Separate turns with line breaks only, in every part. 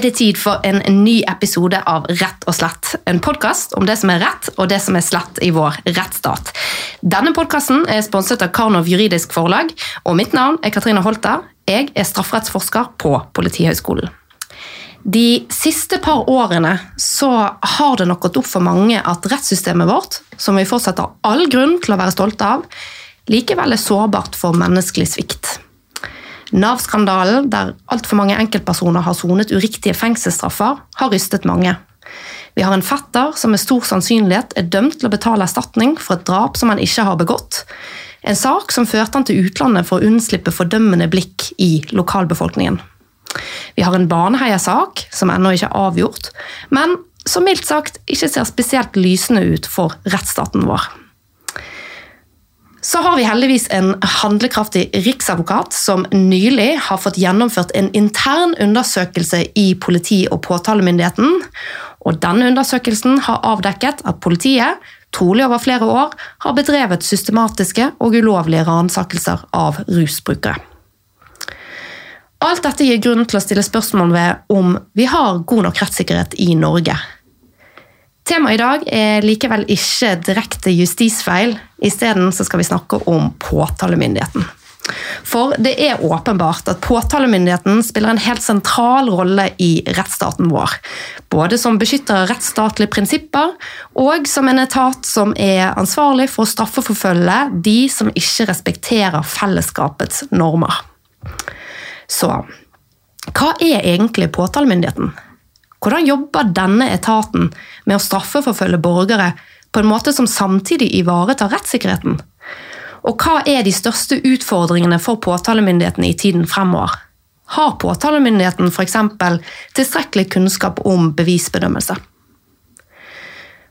er det tid for en ny episode av Rett og slett. En podkast om det som er rett og det som er slett i vår rettsstat. Denne podkasten er sponset av Karnov juridisk forlag, og mitt navn er Katrine Holter. Jeg er strafferettsforsker på Politihøgskolen. De siste par årene så har det nok gått opp for mange at rettssystemet vårt, som vi fortsatt har all grunn til å være stolte av, likevel er sårbart for menneskelig svikt. Nav-skandalen, der altfor mange enkeltpersoner har sonet uriktige fengselsstraffer, har rystet mange. Vi har en fetter som med stor sannsynlighet er dømt til å betale erstatning for et drap som han ikke har begått. En sak som førte han til utlandet for å unnslippe fordømmende blikk i lokalbefolkningen. Vi har en Baneheia-sak som ennå ikke er avgjort, men som mildt sagt ikke ser spesielt lysende ut for rettsstaten vår. Så har vi heldigvis en handlekraftig riksadvokat som nylig har fått gjennomført en intern undersøkelse i politi- og påtalemyndigheten. Og denne undersøkelsen har avdekket at politiet, trolig over flere år, har bedrevet systematiske og ulovlige ransakelser av rusbrukere. Alt dette gir grunn til å stille spørsmål ved om vi har god nok rettssikkerhet i Norge. Temaet i dag er likevel ikke direkte justisfeil. Isteden skal vi snakke om påtalemyndigheten. For det er åpenbart at påtalemyndigheten spiller en helt sentral rolle i rettsstaten vår. Både som beskytter av rettsstatlige prinsipper, og som en etat som er ansvarlig for å straffeforfølge de som ikke respekterer fellesskapets normer. Så hva er egentlig påtalemyndigheten? Hvordan jobber denne etaten med å straffeforfølge borgere på en måte som samtidig ivaretar rettssikkerheten? Og hva er de største utfordringene for påtalemyndigheten i tiden fremover? Har påtalemyndigheten f.eks. tilstrekkelig kunnskap om bevisbedømmelse?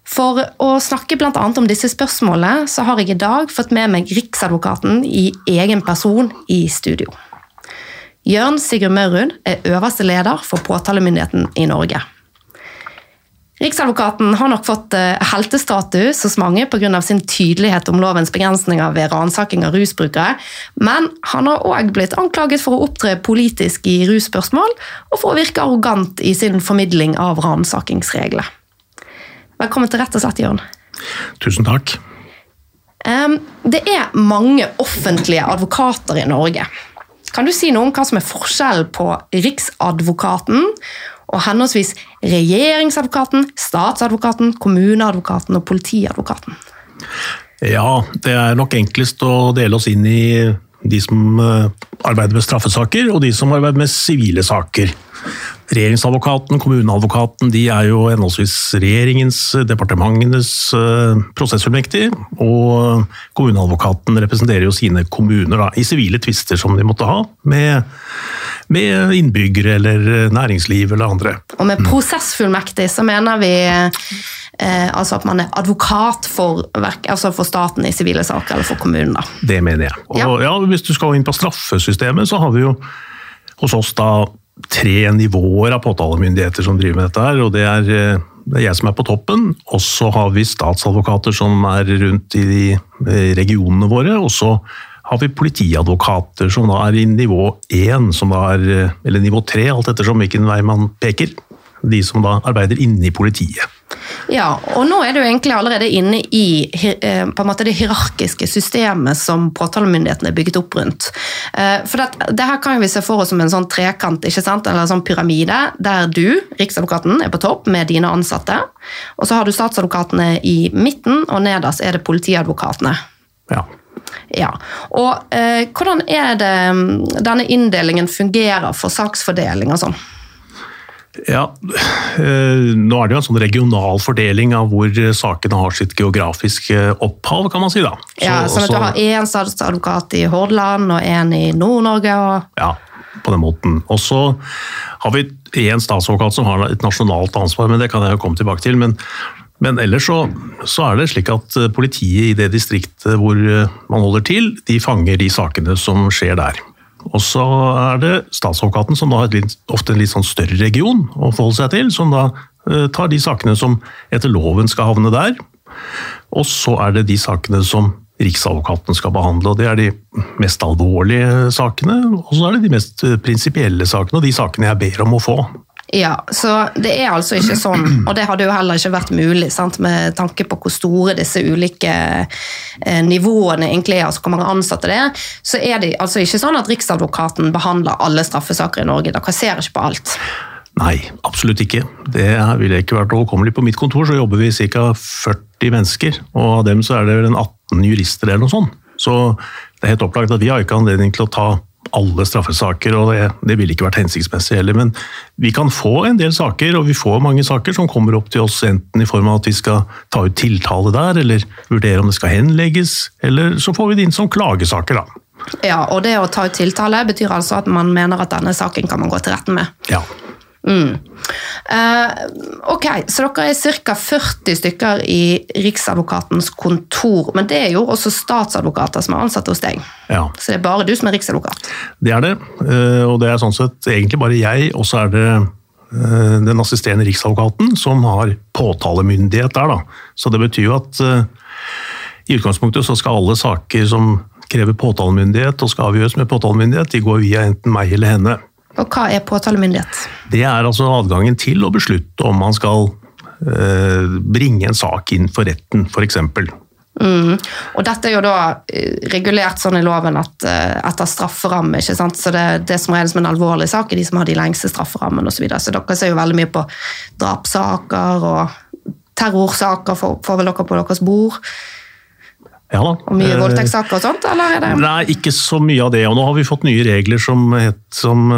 For å snakke bl.a. om disse spørsmålene, så har jeg i dag fått med meg Riksadvokaten i egen person i studio. Jørn Sigurd Maurud er øverste leder for påtalemyndigheten i Norge. Riksadvokaten har nok fått eh, heltestatus hos mange pga. sin tydelighet om lovens begrensninger ved ransaking av rusbrukere, men han har òg blitt anklaget for å opptre politisk i russpørsmål og for å virke arrogant i sin formidling av ransakingsregler. Velkommen til Rett og slett, Jørn.
Tusen takk.
Det er mange offentlige advokater i Norge. Kan du si noe om hva som er forskjellen på Riksadvokaten og henholdsvis regjeringsadvokaten, statsadvokaten, kommuneadvokaten og politiadvokaten?
Ja, det er nok enklest å dele oss inn i de som eh, arbeider med straffesaker, og de som arbeider med sivile saker. Regjeringsadvokaten, kommuneadvokaten de er jo henholdsvis regjeringens, departementenes eh, prosessfullmektig, og kommuneadvokaten representerer jo sine kommuner da, i sivile tvister som de måtte ha, med, med, innbyggere eller næringsliv eller andre.
Og med prosessfullmektig så mener vi eh, altså at man er advokat for, altså for, staten i sivile saker, eller for kommunen. da.
Det mener jeg. Og ja. Ja, Hvis du skal inn på straffesystemet, så har vi jo hos oss da tre nivåer av påtalemyndigheter som driver med dette. her, og Det er, eh, det er jeg som er på toppen. Og så har vi statsadvokater som er rundt i de eh, regionene våre. Og så har vi politiadvokater som da er i nivå én, eh, eller nivå tre, alt ettersom hvilken vei man peker. De som da arbeider inne i politiet.
Ja, og nå er du egentlig allerede inne i eh, på en måte det hierarkiske systemet som påtalemyndigheten er bygget opp rundt. Eh, for det, det, her kan vi se for oss som en sånn trekant ikke sant? eller en sånn pyramide, der du, Riksadvokaten, er på topp med dine ansatte. Og så har du statsadvokatene i midten, og nederst er det politiadvokatene.
Ja.
Ja, og eh, Hvordan er det mm, denne inndelingen fungerer for saksfordeling og sånn?
Ja, eh, Nå er det jo en sånn regional fordeling av hvor sakene har sitt geografiske opphav, kan man si. da.
Så, ja, Sånn at du har én statsadvokat i Hordaland og én i Nord-Norge? Og...
Ja, på den måten. Og så har vi én statsadvokat som har et nasjonalt ansvar, men det kan jeg jo komme tilbake til. Men, men ellers så, så, er det slik at politiet i det distriktet hvor man holder til, de fanger de sakene som skjer der. Og så er det statsadvokaten, som da har ofte en litt sånn større region å forholde seg til, som da eh, tar de sakene som etter loven skal havne der. Og så er det de sakene som Riksadvokaten skal behandle, og det er de mest alvorlige sakene. Og så er det de mest prinsipielle sakene, og de sakene jeg ber om å få.
Ja, så det er altså ikke sånn, og det hadde jo heller ikke vært mulig, sant, med tanke på hvor store disse ulike eh, nivåene egentlig er, altså hvor mange ansatte det er, så er det altså ikke sånn at Riksadvokaten behandler alle straffesaker i Norge. Dere ser ikke på alt.
Nei, absolutt ikke. Det ville ikke vært overkommelig. På mitt kontor så jobber vi ca. 40 mennesker, og av dem så er det vel en 18 jurister eller noe sånt. Så det er helt opplagt at vi har ikke anledning til å ta alle straffesaker, og det, det ville ikke vært hensiktsmessig heller. Men vi kan få en del saker, og vi får mange saker som kommer opp til oss enten i form av at vi skal ta ut tiltale der, eller vurdere om det skal henlegges, eller så får vi det inn som klagesaker, da.
Ja, og det å ta ut tiltale betyr altså at man mener at denne saken kan man gå til retten med.
Ja.
Mm. Uh, ok, så dere er ca. 40 stykker i Riksadvokatens kontor. Men det er jo også statsadvokater som er ansatt hos deg.
Ja.
Så det er bare du som er riksadvokat.
Det er det, uh, og det er sånn sett egentlig bare jeg, og så er det uh, den assisterende riksadvokaten som har påtalemyndighet der. Da. Så det betyr jo at i utgangspunktet så skal alle saker som krever påtalemyndighet og skal avgjøres med påtalemyndighet, de går via enten meg eller henne.
Og hva er påtalemyndighet?
Det er altså adgangen til å beslutte om man skal eh, bringe en sak inn for retten, f.eks.
Mm. Og dette er jo da regulert sånn i loven at uh, etter strafferamme, ikke sant? så det, det som regnes som en alvorlig sak, er de som har de lengste strafferammene osv. Så, videre. så dere ser jo veldig mye på drapssaker og terrorsaker, får vel dere på deres bord.
Ja da.
Og mye voldtektssaker og sånt? eller er det?
Nei, ikke så mye av det. Og nå har vi fått nye regler som, som,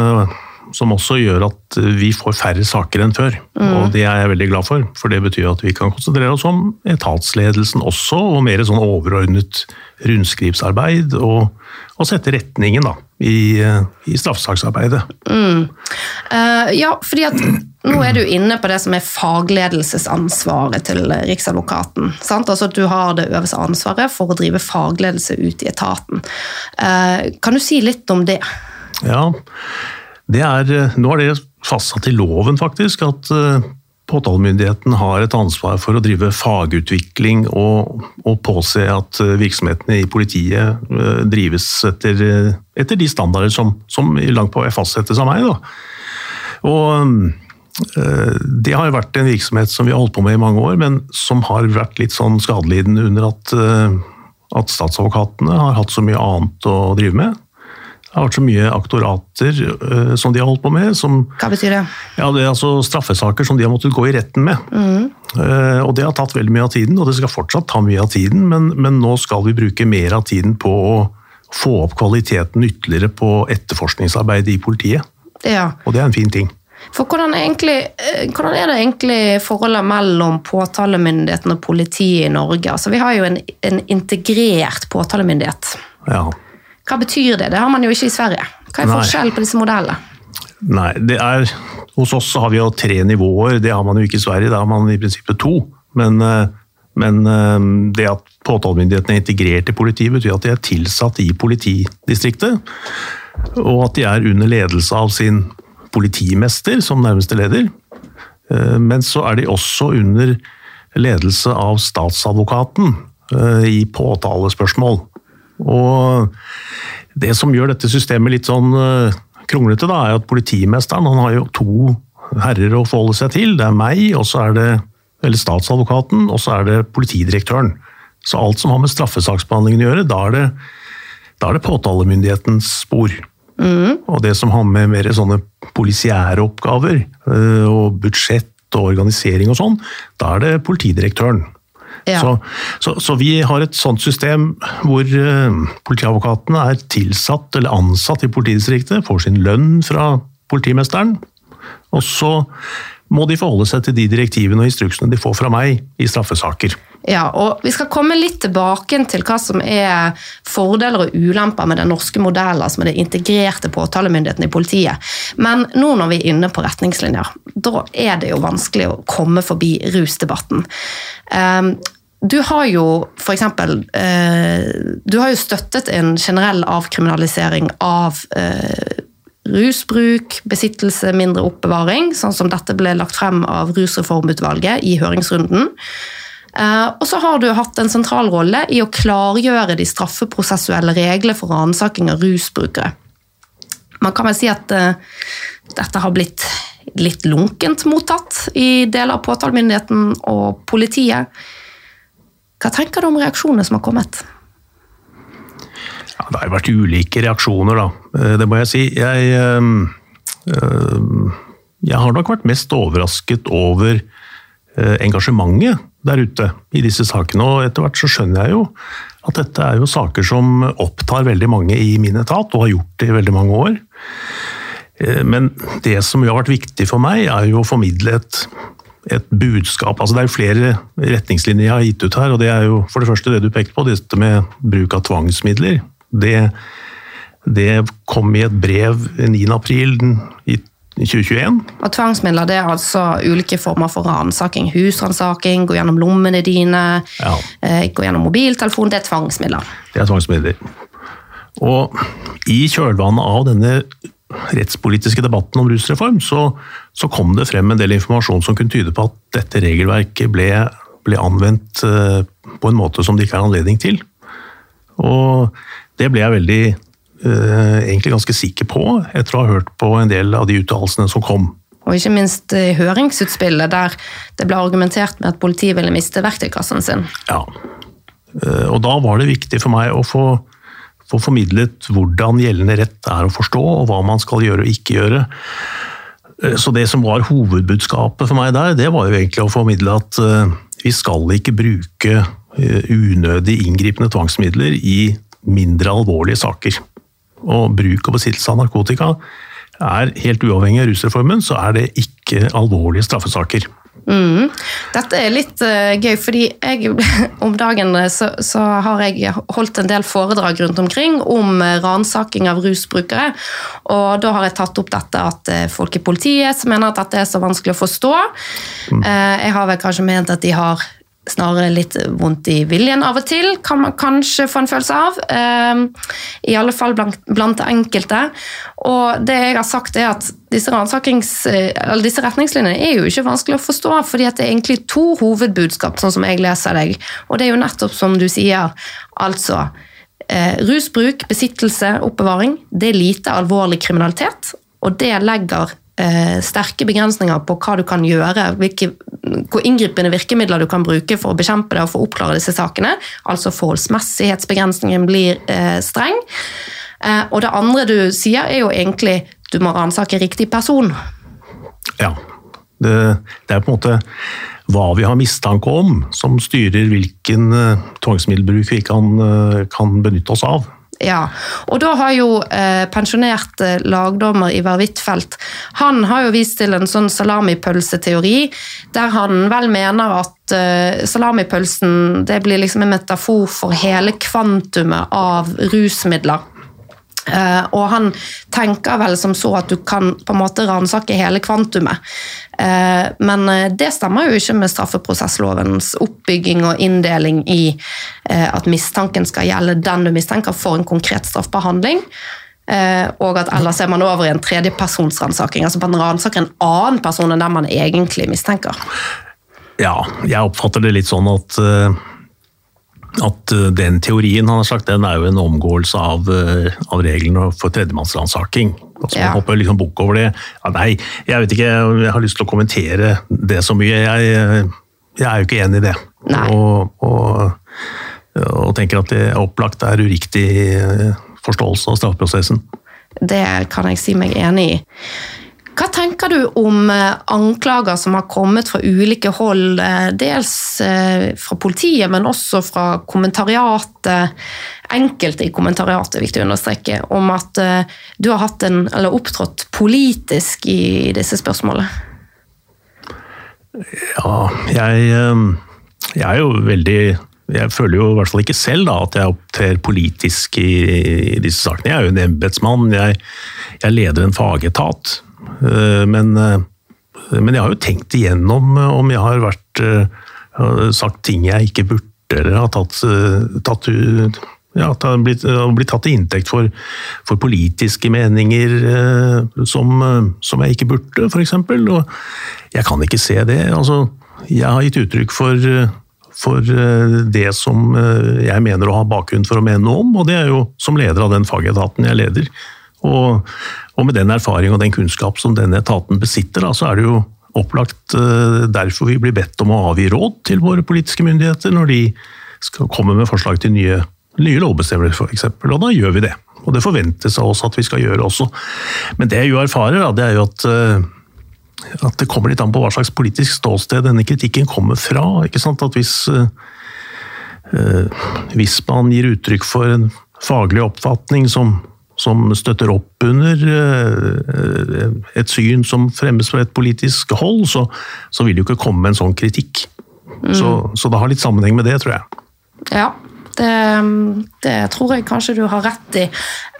som også gjør at vi får færre saker enn før. Mm. Og det er jeg veldig glad for, for det betyr at vi kan konsentrere oss om etatsledelsen også, og mer sånn overordnet rundskrivsarbeid, og, og sette retningen da, i, i straffesaksarbeidet.
Mm. Uh, ja, fordi at nå er du inne på det som er fagledelsesansvaret til Riksadvokaten. Sant? Altså at du har det øverste ansvaret for å drive fagledelse ut i etaten. Eh, kan du si litt om det?
Ja, det er, nå er det fastsatt i loven faktisk at eh, påtalemyndigheten har et ansvar for å drive fagutvikling og, og påse at virksomhetene i politiet eh, drives etter, etter de standarder som, som langt på vei fastsettes av meg. Da. Og Eh, det har vært en virksomhet som vi har holdt på med i mange år, men som har vært litt sånn skadelidende under at, eh, at statsadvokatene har hatt så mye annet å drive med. Det har vært så mye aktorater uh, som de har holdt på med. Som,
Hva betyr det?
Ja, det er altså Straffesaker som de har måttet gå i retten med. Mm. Uh, og Det har tatt veldig mye av tiden, og det skal fortsatt ta mye av tiden, men, men nå skal vi bruke mer av tiden på å få opp kvaliteten ytterligere på etterforskningsarbeidet i politiet.
Ja.
Og det er en fin ting.
For hvordan egentlig, eh, hvordan er, det egentlig forholdet mellom påtalemyndigheten og politiet i Norge? Altså, vi har jo en, en integrert påtalemyndighet.
Ja.
Hva betyr det? Det har man jo ikke i Sverige. Hva er Nei. forskjellen på disse modellene?
Nei, det er, Hos oss har vi jo tre nivåer, det har man jo ikke i Sverige. Da har man i prinsippet to. Men, eh, men eh, det at påtalemyndigheten er integrert i politiet, betyr at de er tilsatt i politidistriktet. Og at de er under ledelse av sin politimester som nærmeste leder. Eh, men så er de også under ledelse av statsadvokaten eh, i påtalespørsmål. Og det som gjør dette systemet litt sånn eh, kronglete, da, er at politimesteren han har jo to herrer å forholde seg til. Det er meg, og så er det eller statsadvokaten, og så er det politidirektøren. Så alt som har med straffesaksbehandlingen å gjøre, da er det, da er det påtalemyndighetens spor. Mm. Og det som har med mer sånne polisiære oppgaver, eh, og budsjett og organisering og sånn, da er det politidirektøren. Ja. Så, så, så, vi har et sånt system hvor uh, politiadvokatene er tilsatt eller ansatt i politidistriktet, får sin lønn fra politimesteren, og så må de forholde seg til de direktivene og instruksene de får fra meg i straffesaker.
Ja, og Vi skal komme litt tilbake til hva som er fordeler og ulemper med den norske modellen, altså med det integrerte påtalemyndigheten i politiet. Men nå når vi er inne på retningslinjer, da er det jo vanskelig å komme forbi rusdebatten. Um, du har jo for eksempel, uh, Du har jo støttet en generell avkriminalisering av uh, rusbruk, besittelse, mindre oppbevaring, sånn som dette ble lagt frem av Rusreformutvalget i høringsrunden. Eh, og så har du hatt en sentral rolle i å klargjøre de straffeprosessuelle reglene for ransaking av rusbrukere. Man kan vel si at uh, dette har blitt litt lunkent mottatt i deler av påtalemyndigheten og politiet. Hva tenker du om reaksjonene som har kommet?
Ja, det har vært ulike reaksjoner, da. Eh, det må jeg si. Jeg, øh, jeg har nok vært mest overrasket over øh, engasjementet der ute i disse sakene. Og etter hvert så skjønner jeg jo at dette er jo saker som opptar veldig mange i min etat, og har gjort det i veldig mange år. Men det som har vært viktig for meg, er jo å formidle et, et budskap. Altså det er jo flere retningslinjer jeg har gitt ut her, og det er jo for det første det du pekte på, dette med bruk av tvangsmidler. Det, det kom i et brev 9. april i 2021.
Og Tvangsmidler det er altså ulike former for ransaking. Husransaking, gå gjennom lommene dine, ja. Eh, gå gjennom mobiltelefon. Det er tvangsmidler.
Det er tvangsmidler. Og i kjølvannet av denne rettspolitiske debatten om rusreform, så, så, kom det frem en del informasjon som kunne tyde på at dette regelverket ble, ble anvendt eh, på en måte som det ikke er anledning til. Og det ble jeg veldig egentlig ganske sikker på etter å ha hørt på en del av de uttalelsene som kom.
Og ikke minst i høringsutspillet der det ble argumentert med at politiet ville miste verktøykassen sin.
Ja, eh, og da var det viktig for meg å få, få formidlet hvordan gjeldende rett er å forstå, og hva man skal gjøre og ikke gjøre. Eh, så det som var hovedbudskapet for meg der, det var jo egentlig å formidle at vi skal ikke bruke unødig inngripende tvangsmidler i mindre alvorlige saker. Og bruk og besittelse av narkotika er helt uavhengig av rusreformen, så er det ikke alvorlige straffesaker.
Mm. Dette er litt uh, gøy, fordi jeg, om dagen eh, så, så, har jeg holdt en del foredrag rundt omkring om uh, ransaking av rusbrukere. Og da har jeg tatt opp dette at uh, folk i politiet mener at dette er så vanskelig å forstå. Mm. Jeg har vel kanskje ment at de har snarere litt vondt i viljen av og til, kan man kanskje få en følelse av. Ehm, I alle fall blant, enkelte. Og det jeg har sagt er at disse, disse, retningslinjene er jo ikke vanskelig å forstå, fordi det er egentlig to hovedbudskap, sånn som jeg leser deg. Og det er jo nettopp som du sier, altså eh, Rusbruk, besittelse, oppbevaring, det er lite alvorlig kriminalitet. Og det legger eh, sterke begrensninger på hva du kan gjøre, hvilke, hvor inngripende virkemidler du kan bruke for å bekjempe det og for å oppklare disse sakene. Altså forholdsmessighetsbegrensningen blir eh, streng. Eh, og det andre du sier, er jo egentlig du må ransake riktig person.
Ja. Det, det, er på en måte hva vi har mistanke om, som styrer hvilken uh, tvangsmiddelbruk vi kan, uh, kan benytte oss av.
Ja, og da har jo eh, pensjonert eh, lagdommer Ivar Huitfeldt han har jo vist til en sånn salamipølseteori, der han vel mener at eh, salamipølsen det blir liksom en metafor for hele kvantumet av rusmidler. Uh, og han tenker vel som så at du kan på en måte ransake hele kvantumet. Uh, men uh, det stemmer jo ikke med straffeprosesslovens oppbygging og inndeling i at mistanken skal gjelde den du mistenker for en konkret straffbehandling. og at ellers er man over i en tredjepersonsransaking. Altså man ransaker en annen person enn den man egentlig mistenker.
Ja, jeg oppfatter det litt sånn at at eh, den teorien han har sagt, den er jo en omgåelse av, eh, av reglene for tredjemannsransaking. Altså, ja. Man hopper liksom bukk over det. Ja, nei, jeg vet ikke, jeg har lyst til å kommentere det så mye. Jeg, jeg er jo ikke enig i det. Og, og, og, tenker at det opplagt er uriktig eh, forståelse av straffeprosessen.
Det kan jeg si meg enig i. Hva tenker du om eh, anklager som har kommet fra ulike hold, eh, dels eh, fra politiet, men også fra kommentariatet, enkelte i kommentariatet, viktig å understreke, om at du har hatt en, eller opptrådt politisk i disse spørsmålene?
Ja, jeg, jeg er jo veldig jeg føler jo i hvert fall ikke selv da, at jeg opptrer politisk i, i, disse sakene. Jeg er jo en embetsmann, jeg, jeg, leder en fagetat. Eh, men, eh, men, jeg har jo tenkt igjennom eh, om jeg har vært, sagt ting jeg ikke burde, eller har tatt, tatt ja, blitt, blitt, tatt til inntekt for, for politiske meninger som, som, jeg ikke burde, f.eks. Og jeg kan ikke se det. Altså, jeg har gitt uttrykk for, for det som jeg mener å ha bakgrunn for å mene noe om, og det er jo som leder av den fagetaten jeg leder Og, og med den erfaring og den kunnskap som denne etaten besitter, da, så er det jo opplagt uh, derfor vi blir bedt om å avgi råd til våre politiske myndigheter når de skal komme med forslag til nye, nye lovbestemmelser f.eks. Og da gjør vi det. Og det forventes av oss at vi skal gjøre også. Men det jeg jo erfarer, da, det er jo at uh, at det kommer litt an på hva slags politisk ståsted denne kritikken kommer fra. ikke sant? At hvis, uh, hvis man gir uttrykk for en faglig oppfatning som, som støtter opp under uh, et syn som fremmes fra et politisk hold, så, så vil det jo ikke komme en sånn kritikk. Mm. Så, så det har litt sammenheng med det, tror jeg.
Ja, det, det, tror jeg kanskje du har rett i.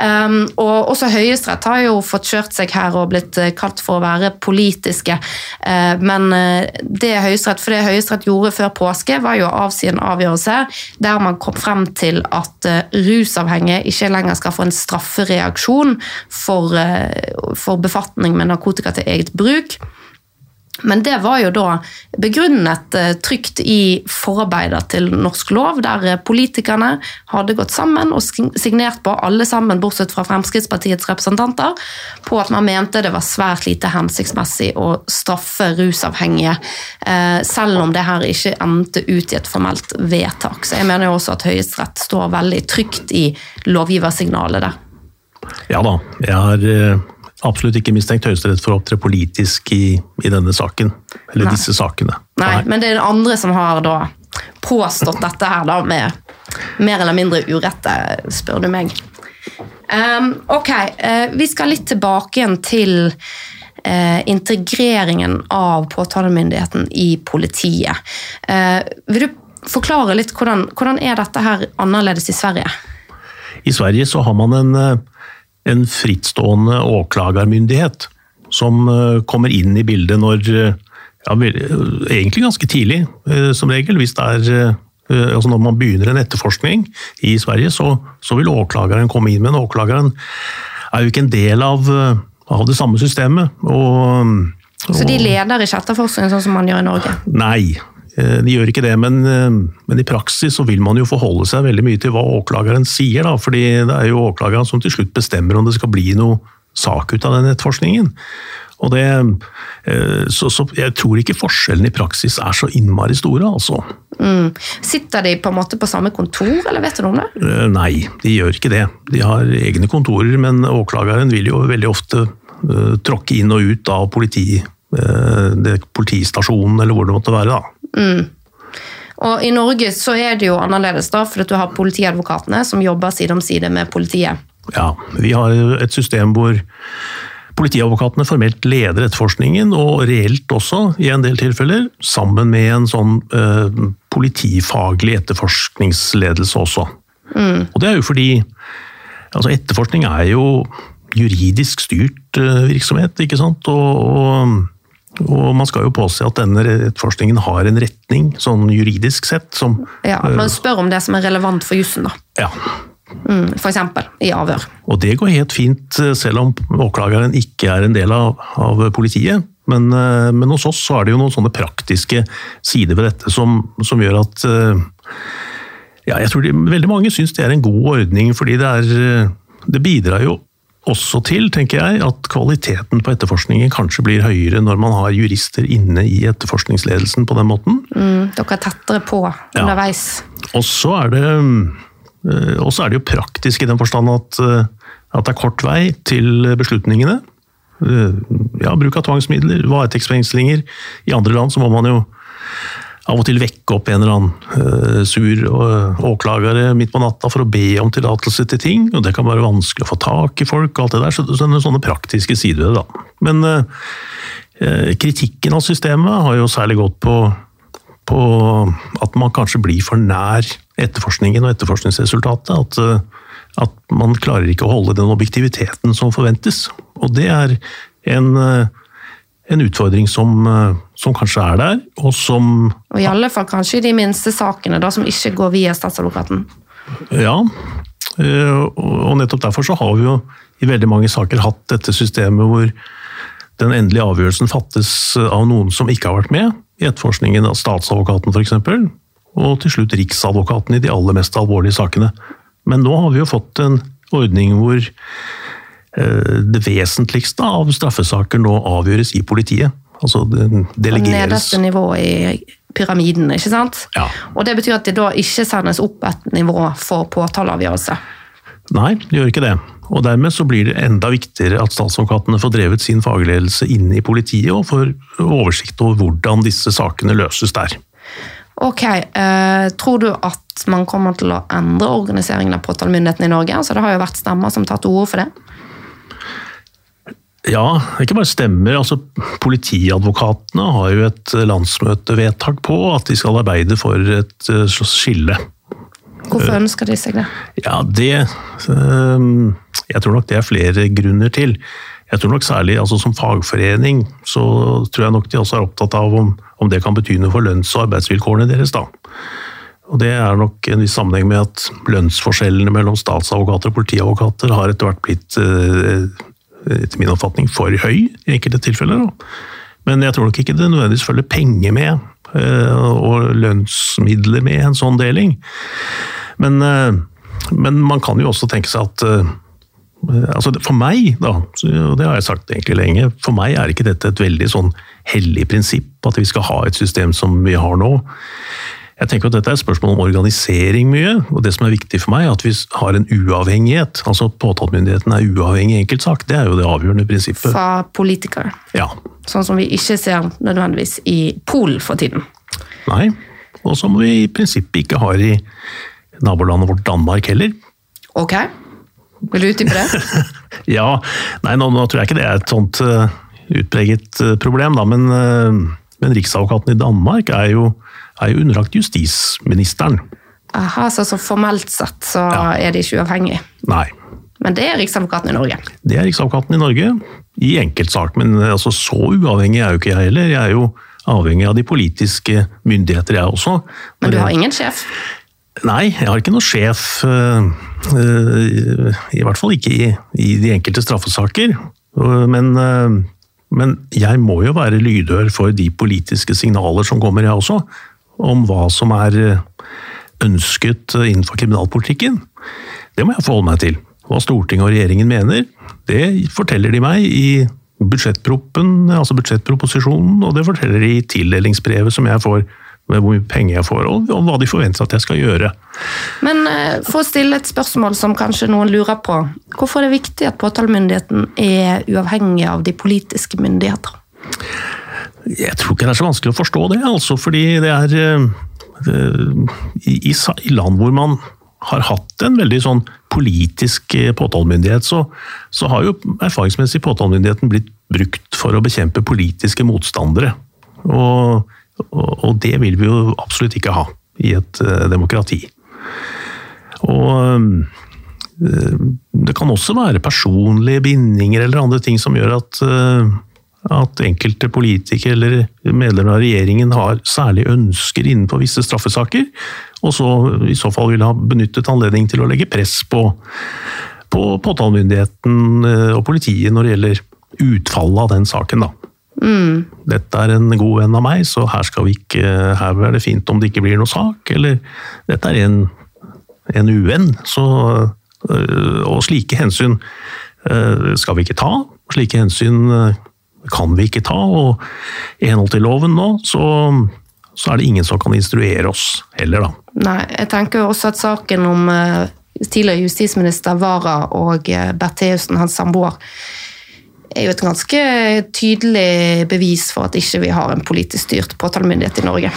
Um, og også Høyesterett har jo fått kjørt seg her og blitt eh, kalt for å være politiske. Uh, men eh, det Høyesterett, for det Høyesterett gjorde før påske, var jo å avsi en avgjørelse der man kom frem til at uh, rusavhengige ikke lenger skal få en straffereaksjon for, for befatning med narkotika til eget bruk. Men det var jo da begrunnet eh, trygt i forarbeider til norsk lov, der eh, politikerne hadde gått sammen og signert på, alle sammen bortsett fra Fremskrittspartiets representanter, på at man mente det var svært lite hensiktsmessig å straffe rusavhengige, eh, selv om det her ikke endte ut i et formelt vedtak. Så jeg mener jo også at Høyesterett står veldig trygt i lovgiversignalet der.
Ja da, jeg har absolutt ikke mistenkt Høyesterett for å opptre politisk i, i, denne saken. Eller Nei. disse sakene.
Nei, Nei, men det er den andre som har da påstått dette her da med mer eller mindre urette, spør du meg. Um, ok, uh, vi skal litt tilbake igjen til uh, integreringen av påtalemyndigheten i politiet. Uh, vil du forklare litt hvordan, hvordan er dette her annerledes i Sverige?
I Sverige så har man en en frittstående åklagermyndighet som eh, kommer inn i bildet når eh, ja, Egentlig ganske tidlig, eh, som regel. Hvis det er altså Når man begynner en etterforskning i Sverige, så, så vil åklageren komme inn. Men åklageren er jo ikke en del av, av det samme systemet. Og,
så de leder ikke etterforskningen sånn som man gjør i Norge?
Nei, Eh, de gjør ikke det, men, eh, men, i praksis så vil man jo forholde seg veldig mye til hva åklageren sier. Da, fordi det er jo åklageren som til slutt bestemmer om det skal bli noe sak ut av den etterforskningen. Og det, eh, så, så, jeg tror ikke forskjellen i praksis er så innmari store, altså.
Mm. Sitter de på en måte på samme kontor, eller vet du noe om det?
Nei, de gjør ikke det. De har egne kontorer, men åklageren vil jo veldig ofte tråkke inn og ut av politi, uh, politistasjonen, eller hvor det måtte være. da. Mm.
Og I Norge så er det jo annerledes, da, for at du har politiadvokatene som jobber side om side med politiet.
Ja, vi har et system hvor politiadvokatene formelt leder etterforskningen, og reelt også, i en del tilfeller, sammen med en sånn eh, politifaglig etterforskningsledelse også. Mm. Og det er jo fordi altså etterforskning er jo juridisk styrt eh, virksomhet, ikke sant. og, og og man skal jo påse at denne etterforskningen har en retning, sånn juridisk sett, som
Ja, at man spør om det som er relevant for jussen, da.
Ja.
Mm, for eksempel, i avhør.
Og det går helt fint, eh, selv om åklageren ikke er en del av, av politiet. Men, eh, men, hos oss så er det jo noen sånne praktiske sider ved dette som, som gjør at eh, ja, jeg tror de, Veldig mange syns det er en god ordning, fordi det, er, det bidrar jo også til, tenker jeg, at kvaliteten på etterforskningen kanskje blir høyere når man har jurister inne i etterforskningsledelsen på den måten.
Mm, dere er tettere på underveis.
Ja. Og så er, eh, er, det jo praktisk i den forstand at, eh, at, det er kort vei til beslutningene. Eh, ja, bruk av tvangsmidler, varetektsfengslinger. I andre land så må man jo av og til vekke opp en eller annen uh, sur åklagere midt på natta for å be om tillatelse til ting. og Det kan være vanskelig å få tak i folk, og alt det der, så, så sånne praktiske sider ved det. da. Men uh, kritikken av systemet har jo særlig gått på, på, at man kanskje blir for nær etterforskningen og etterforskningsresultatet. At, at man klarer ikke å holde den objektiviteten som forventes. Og det er en en utfordring som, eh, som, kanskje er der, og som
Og i alle fall kanskje i de minste sakene, da, som ikke går via statsadvokaten?
Ja, eh, og nettopp derfor så har vi jo i veldig mange saker hatt dette systemet hvor den endelige avgjørelsen fattes av noen som ikke har vært med i etterforskningen av statsadvokaten f.eks., og til slutt riksadvokaten i de aller mest alvorlige sakene. Men nå har vi jo fått en ordning hvor det vesentligste av straffesaker nå avgjøres i politiet. Altså det delegeres.
Nederste nivå i pyramiden, ikke sant?
Ja.
Og det betyr at det da ikke sendes opp et nivå for påtaleavgjørelse?
Nei, det gjør ikke det. Og Dermed så blir det enda viktigere at statsadvokatene får drevet sin fagledelse inn i politiet og får oversikt over hvordan disse sakene løses der.
Ok, eh, Tror du at man kommer til å endre organiseringen av påtalemyndigheten i Norge? Altså, det har jo vært stemmer som tar til orde for det.
Ja, ikke bare stemmer. altså Politiadvokatene har jo et landsmøtevedtak på at de skal arbeide for et eh, slags skille.
Hvorfor ønsker de seg det?
Ja, det ehm, Jeg tror nok det er flere grunner til. Jeg tror nok særlig altså Som fagforening så tror jeg nok de også er opptatt av om, om det kan bety noe for lønns- og arbeidsvilkårene deres. da. Og Det er nok en viss sammenheng med at lønnsforskjellene mellom statsadvokater og politiadvokater har etter hvert blitt eh, etter min oppfatning for høy i enkelte tilfeller. Men jeg tror nok ikke det nødvendigvis følger penger med eh, og lønnsmidler med en sånn deling. Men, eh, men man kan jo også tenke seg at eh, altså For meg, da, og det har jeg sagt egentlig lenge, for meg er ikke dette et veldig sånn hellig prinsipp at vi skal ha et system som vi har nå. Jeg tenker at Dette er et spørsmål om organisering mye, og det som er viktig for meg, er at vi har en uavhengighet. altså Påtalemyndigheten er uavhengig i enkeltsak. Det er jo det avgjørende prinsippet.
Fra politikere.
Ja.
Sånn som vi ikke ser nødvendigvis i Polen for tiden.
Nei, og som vi i prinsippet ikke har i nabolandet vårt Danmark heller.
Ok, vil du utdype det?
ja, nei nå, nå, tror jeg ikke det er et sånt uh, utpreget uh, problem, da, men, uh, men Riksadvokaten i Danmark er jo er jo underlagt justisministeren.
Aha, så, så formelt sett så ja. er de ikke uavhengige?
Nei.
Men det er Riksadvokaten i Norge?
Det er Riksadvokaten i Norge, i enkeltsak. Men altså, så uavhengig er jo ikke jeg heller. Jeg er jo avhengig av de politiske myndigheter, jeg også.
Men du har ingen sjef?
Nei, jeg har ikke noen sjef. Eh, eh, I hvert fall ikke i, i de enkelte straffesaker. Men, eh, men jeg må jo være lydhør for de politiske signaler som kommer, jeg også om hva som er eh, ønsket eh, innenfor kriminalpolitikken. Det må jeg forholde meg til. Hva Stortinget og regjeringen mener, det forteller de meg i altså budsjettproposisjonen, og det forteller de i tildelingsbrevet som jeg får med hvor mye penger jeg får, og, hva de forventer at jeg skal gjøre.
Men eh, for å stille et spørsmål som kanskje noen lurer på. Hvorfor er det viktig at påtalemyndigheten er uavhengig av de politiske myndigheter?
Jeg tror ikke det er så vanskelig å forstå det, altså, fordi det er eh, i, i, land hvor man har hatt en veldig sånn politisk eh, påtalemyndighet, så, så, har jo erfaringsmessig påtalemyndigheten blitt brukt for å bekjempe politiske motstandere. Og, og, og det vil vi jo absolutt ikke ha i et uh, demokrati. Og uh, det kan også være personlige bindinger eller andre ting som gjør at uh, at enkelte politikere eller medlemmer av regjeringen har særlig ønsker innenfor visse straffesaker, og så i så fall vil ha benyttet anledningen til å legge press på, på påtalemyndigheten eh, og politiet når det gjelder utfallet av den saken. da. Mm. Dette er en god venn av meg, så her, skal vi ikke, her er det fint om det ikke blir noe sak. Eller dette er en, en uvenn. Så, øh, og slike hensyn øh, skal vi ikke ta. Slike hensyn kan vi ikke ta. Og i henhold til loven nå, så, så, er det ingen som kan instruere oss heller, da.
Nei, jeg tenker også at saken om uh, tidligere justisminister Wara og uh, Bertheussen, hans samboer, er jo et ganske tydelig bevis for at ikke vi har en politisk styrt påtalemyndighet i Norge.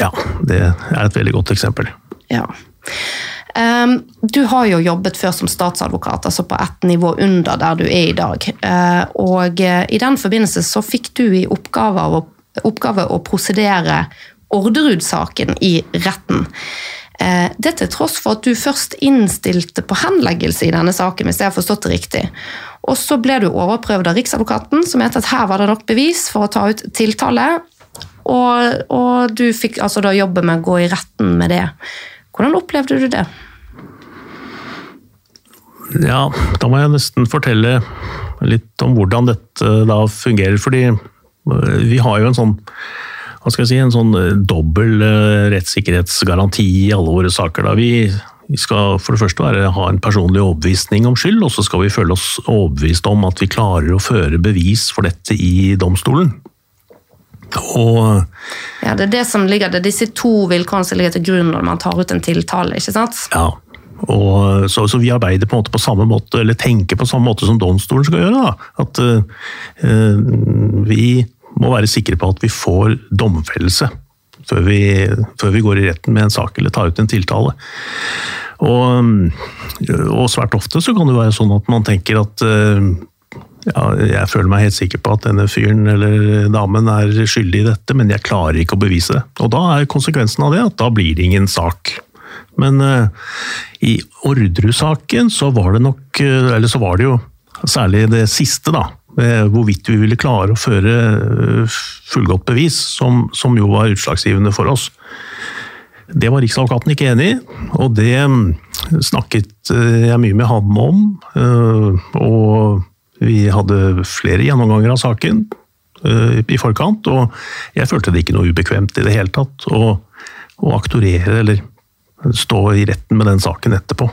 Ja, det er et veldig godt eksempel.
Ja. Um, du har jo jobbet før som statsadvokat, altså på ett nivå under der du er i dag. Uh, og uh, i den forbindelse så fikk du i oppgave, å, oppgave å prosedere Orderud-saken i retten. Uh, det til tross for at du først innstilte på henleggelse i denne saken, hvis jeg har forstått det riktig. Og så ble du overprøvd av Riksadvokaten, som mente at her var det nok bevis for å ta ut tiltale. Og, og du fikk altså da jobbe med å gå i retten med det. Hvordan opplevde du det?
Ja, da må jeg nesten fortelle litt om hvordan dette da fungerer. Fordi eh, vi har jo en sånn hva skal jeg si, en sånn eh, dobbel eh, rettssikkerhetsgaranti i alle våre saker. Da. Vi, vi skal for det første være, ha en personlig overbevisning om skyld, og så skal vi føle oss overbevist om at vi klarer å føre bevis for dette i domstolen. Og
Ja, Det er det som ligger, det er disse to vilkårene som ligger til grunn når man tar ut en tiltale. ikke sant?
Ja, og så, så vi arbeider på en måte på samme måte, eller tenker på samme måte som domstolen skal gjøre. da. At uh, vi må være sikre på at vi får domfellelse før vi, før vi går i retten med en sak eller tar ut en tiltale. Og, og svært ofte så kan det være sånn at man tenker at uh, ja, jeg føler meg helt sikker på at denne fyren eller damen er skyldig i dette, men jeg klarer ikke å bevise det. Og da er konsekvensen av det at da blir det ingen sak. Men uh, i Orderud-saken så var det nok uh, Eller så var det jo særlig det siste, da. Hvorvidt vi ville klare å føre uh, fullgodt bevis, som, som, jo var utslagsgivende for oss. Det var Riksadvokaten ikke enig i, og det um, snakket jeg mye med ham om. Og vi hadde flere gjennomganger av saken i forkant, og jeg følte det ikke noe ubekvemt i det hele tatt å, å aktorere eller stå i retten med den saken etterpå.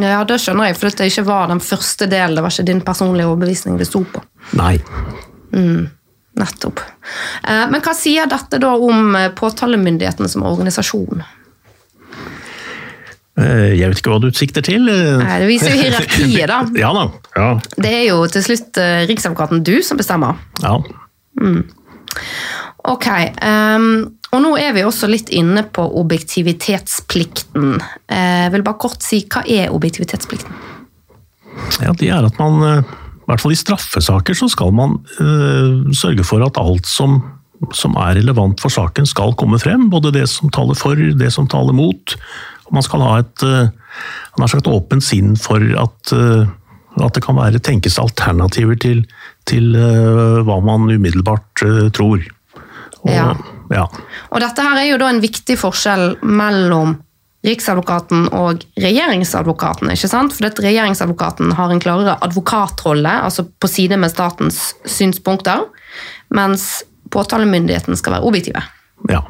Ja, det skjønner jeg, for det ikke var den første delen. Det var ikke din personlige overbevisning det sto på.
Nei.
Mm, nettopp. Eh, men hva sier dette da om påtalemyndigheten som organisasjon?
Eh, jeg vet ikke hva du sikter til.
Nei, det viser jo hierarkiet, da.
ja da. Ja.
Det er jo til slutt eh, Riksadvokaten du som bestemmer.
Ja.
Mm. Ok. Um, og nå er vi også litt inne på objektivitetsplikten. Eh, jeg vil bare kort si, Hva er objektivitetsplikten?
Ja, Det er at man, eh, i hvert fall i straffesaker, så skal man uh, sørge for at alt som, som, er relevant for saken, skal komme frem. Både det som taler for, det som taler mot. Man skal ha et uh, sagt, åpent sinn for at, at, det kan være tenkes alternativer til, til hva man umiddelbart tror.
Og, ja. Ja. Og dette her er jo da en viktig forskjell mellom Riksadvokaten og regjeringsadvokaten. ikke sant? For at Regjeringsadvokaten har en klarere advokatrolle, altså på side med statens synspunkter, mens påtalemyndigheten skal være objektive.
Ja,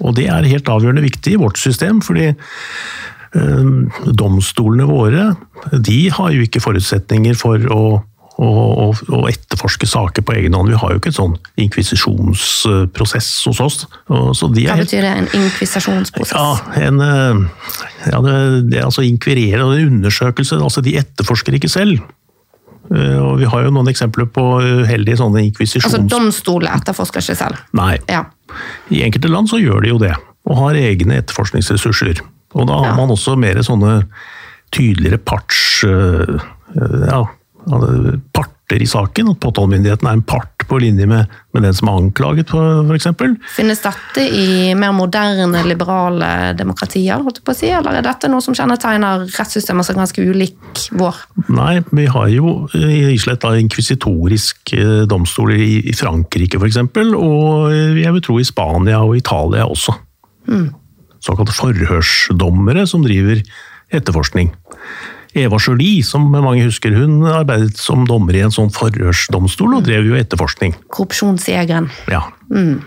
og det er helt avgjørende viktig i vårt system, fordi øh, domstolene våre de har jo ikke forutsetninger for å og, og, etterforske saker på egen hånd. Vi har jo ikke en sånn inkvisisjonsprosess hos oss.
Hva betyr det, en inkvisisjonsprosess?
Ja, en, eh, ja det, det altså inkvirere og en undersøkelse. altså De etterforsker ikke selv. Eh, og Vi har jo noen eksempler på uheldige sånne inkvisisjons...
Altså domstolene etterforsker ikke selv?
Nei.
Ja.
I enkelte land så gjør de jo det, og har egne etterforskningsressurser. Og da har ja. man også mer sånne tydeligere parts... Eh, ja, parter i saken. At påtalemyndigheten er en part på linje med, med den som er anklaget, f.eks.
Finnes dette i mer moderne, liberale demokratier, holdt på å si, eller er dette noe som kjennetegner rettssystemer som er ganske ulik vår?
Nei, vi har jo islett inkvisitorisk domstol domstoler i Frankrike f.eks., og jeg vil tro i Spania og Italia også. Mm. Såkalte forhørsdommere som driver etterforskning. Eva Jolie, som mange husker, hun arbeidet som dommer i en sånn forhørsdomstol og drev jo etterforskning.
Korrupsjonsjegeren.
Ja. Mm.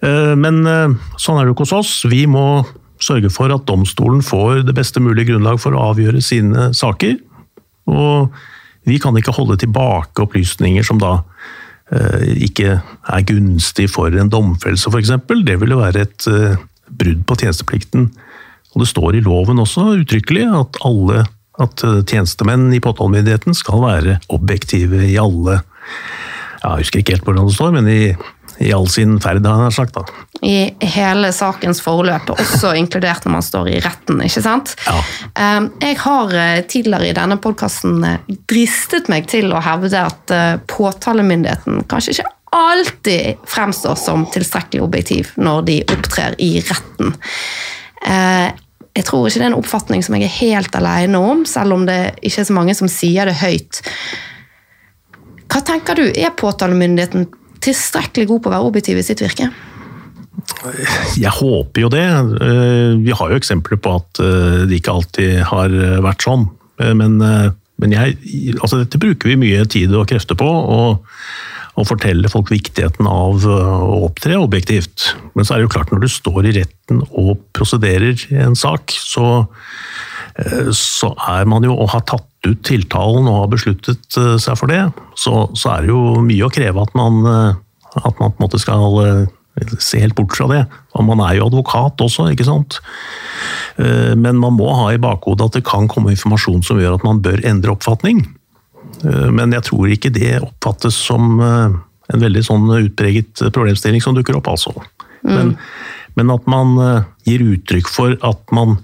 Eh, men eh, sånn er det jo ikke hos oss. Vi må sørge for at domstolen får det beste mulige grunnlag for å avgjøre sine saker. Og vi kan ikke holde tilbake opplysninger som da eh, ikke er gunstig for en domfellelse, f.eks. Det ville være et brudd på tjenesteplikten. Og det står i loven også uttrykkelig at alle at eh, tjenestemenn i påtalemyndigheten skal være objektive i alle ja, Jeg husker ikke helt hvordan det står, men i, i all sin ferd, har jeg sagt. da.
I hele sakens forløp, også inkludert når man står i retten, ikke sant?
Ja.
Ehm, jeg har eh, tidligere i denne podkasten eh, dristet meg til å hevde at påtalemyndigheten kanskje ikke alltid fremstår som tilstrekkelig objektiv når de opptrer i retten. Eh, jeg tror ikke det er en oppfatning som jeg er helt alene om, selv om det ikke er så mange som sier det høyt. Hva tenker du, er påtalemyndigheten tilstrekkelig god på å være objektiv i sitt virke?
Jeg håper jo det. Eh, vi har jo eksempler på at eh, det ikke alltid har vært sånn. Men, men jeg, altså dette bruker vi mye tid og krefter på. og og fortelle folk viktigheten av å opptre objektivt. Men så er det jo klart, når du står i retten og prosederer en sak, så, så er man jo, og har tatt ut tiltalen og har besluttet seg for det, så, så er det jo mye å kreve at man, at man på en måte skal se helt bort fra det. Og man er jo advokat også, ikke sant. Men man må ha i bakhodet at det kan komme informasjon som gjør at man bør endre oppfatning. Eh, men jeg tror ikke det oppfattes som eh, en veldig sånn utpreget problemstilling som dukker opp, altså. Mm. Men, men, at man eh, gir uttrykk for at man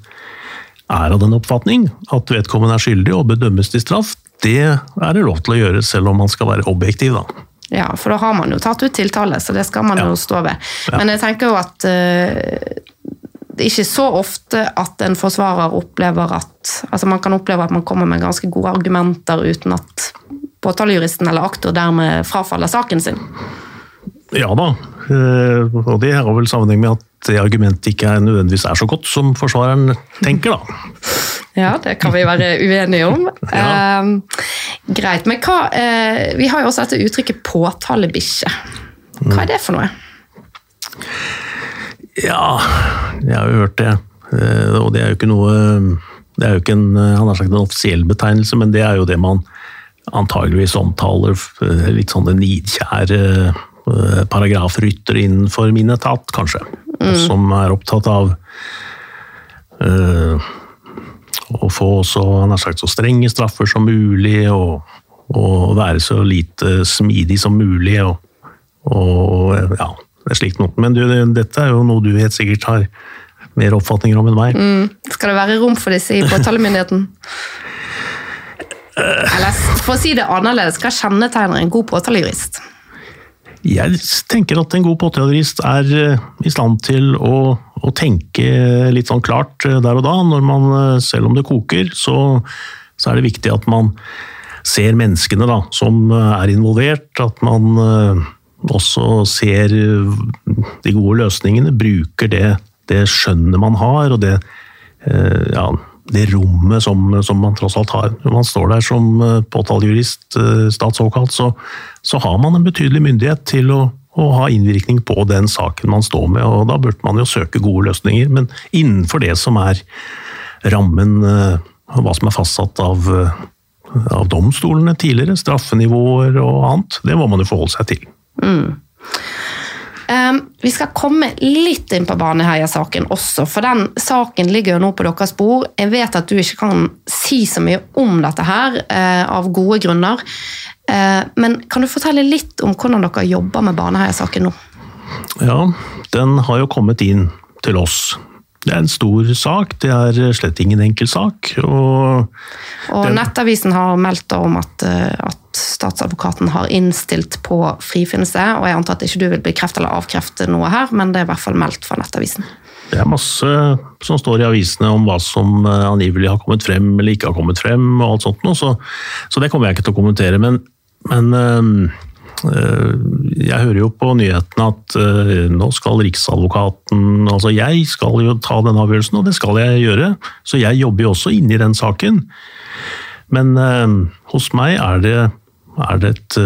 er av den oppfatning at vedkommende er skyldig og bedømmes til straff, det er det lov til å gjøre, selv om man skal være objektiv, da.
Ja, for da har man jo tatt ut tiltale, så det skal man ja. jo stå ved. Ja. Men jeg tenker jo at ikke så ofte at en forsvarer opplever at altså Man kan oppleve at man kommer med ganske gode argumenter uten at påtalejuristen eller aktor dermed frafaller saken sin.
Ja da, eh, og det har vel sammenheng med at det argumentet ikke nødvendigvis er så godt som forsvareren tenker, da.
Ja, det kan vi være uenige om. ja. eh, greit. Men hva eh, Vi har jo også dette uttrykket 'påtalebikkje'. Hva er det for noe?
Ja, jeg har jo hørt det. Eh, og det er jo ikke noe Det er jo ikke en, han har sagt en offisiell betegnelse, men det er jo det man antageligvis omtaler eh, litt sånne nidkjære paragrafrytter paragrafryttere innenfor min etat, kanskje. Mm. Som er opptatt av uh, å få så, han har sagt, så strenge straffer som mulig, og, og være så lite smidig som mulig. og, og ja, det er slikt noe. Men du, dette er jo noe du helt sikkert har mer oppfatninger om enn meg.
Mm. Skal det være rom for disse i påtalemyndigheten? Eller for å si det annerledes, hva kjennetegner en god påtalejurist?
Jeg tenker at en god påtalejurist er eh, i stand til å, å, tenke litt sånn klart eh, der og da. Når man, eh, selv om det koker, så, så er det viktig at man ser menneskene da, som er involvert. At man også ser de gode løsningene, bruker det, det skjønnet man har og det, eh, ja, det rommet som, som, man tross alt har. Når man står der som eh, påtalejurist, stat såkalt, så, så har man en betydelig myndighet til å, å ha innvirkning på den saken man står med, og da burde man jo søke gode løsninger. Men innenfor det som er rammen, hva som er fastsatt av, av domstolene tidligere, straffenivåer og annet, det må man jo forholde seg til. Mm.
Um, vi skal komme litt inn på Baneheia-saken også, for den saken ligger jo nå på deres bord. Jeg vet at du ikke kan si så mye om dette her, uh, av gode grunner. Uh, men kan du fortelle litt om hvordan dere jobber med Baneheia-saken nå?
Ja, den har jo kommet inn til oss det er en stor sak, det er slett ingen enkel sak. Og,
og den... Nettavisen har meldt om at, eh, at, statsadvokaten har innstilt på frifinnelse, og jeg antar at ikke du vil bekrefte eller avkrefte noe her, men det er i hvert fall meldt fra Nettavisen.
Det er masse som står i avisene om hva som eh, angivelig har kommet frem eller ikke har kommet frem, og alt sånt, så, så det kommer jeg ikke til å kommentere. Men, men eh, Eh, jeg hører jo på nyhetene at eh, nå skal Riksadvokaten Altså, jeg skal jo ta denne avgjørelsen, og det skal jeg gjøre. Så jeg jobber jo også inni den saken. Men eh, hos meg er det, er det et,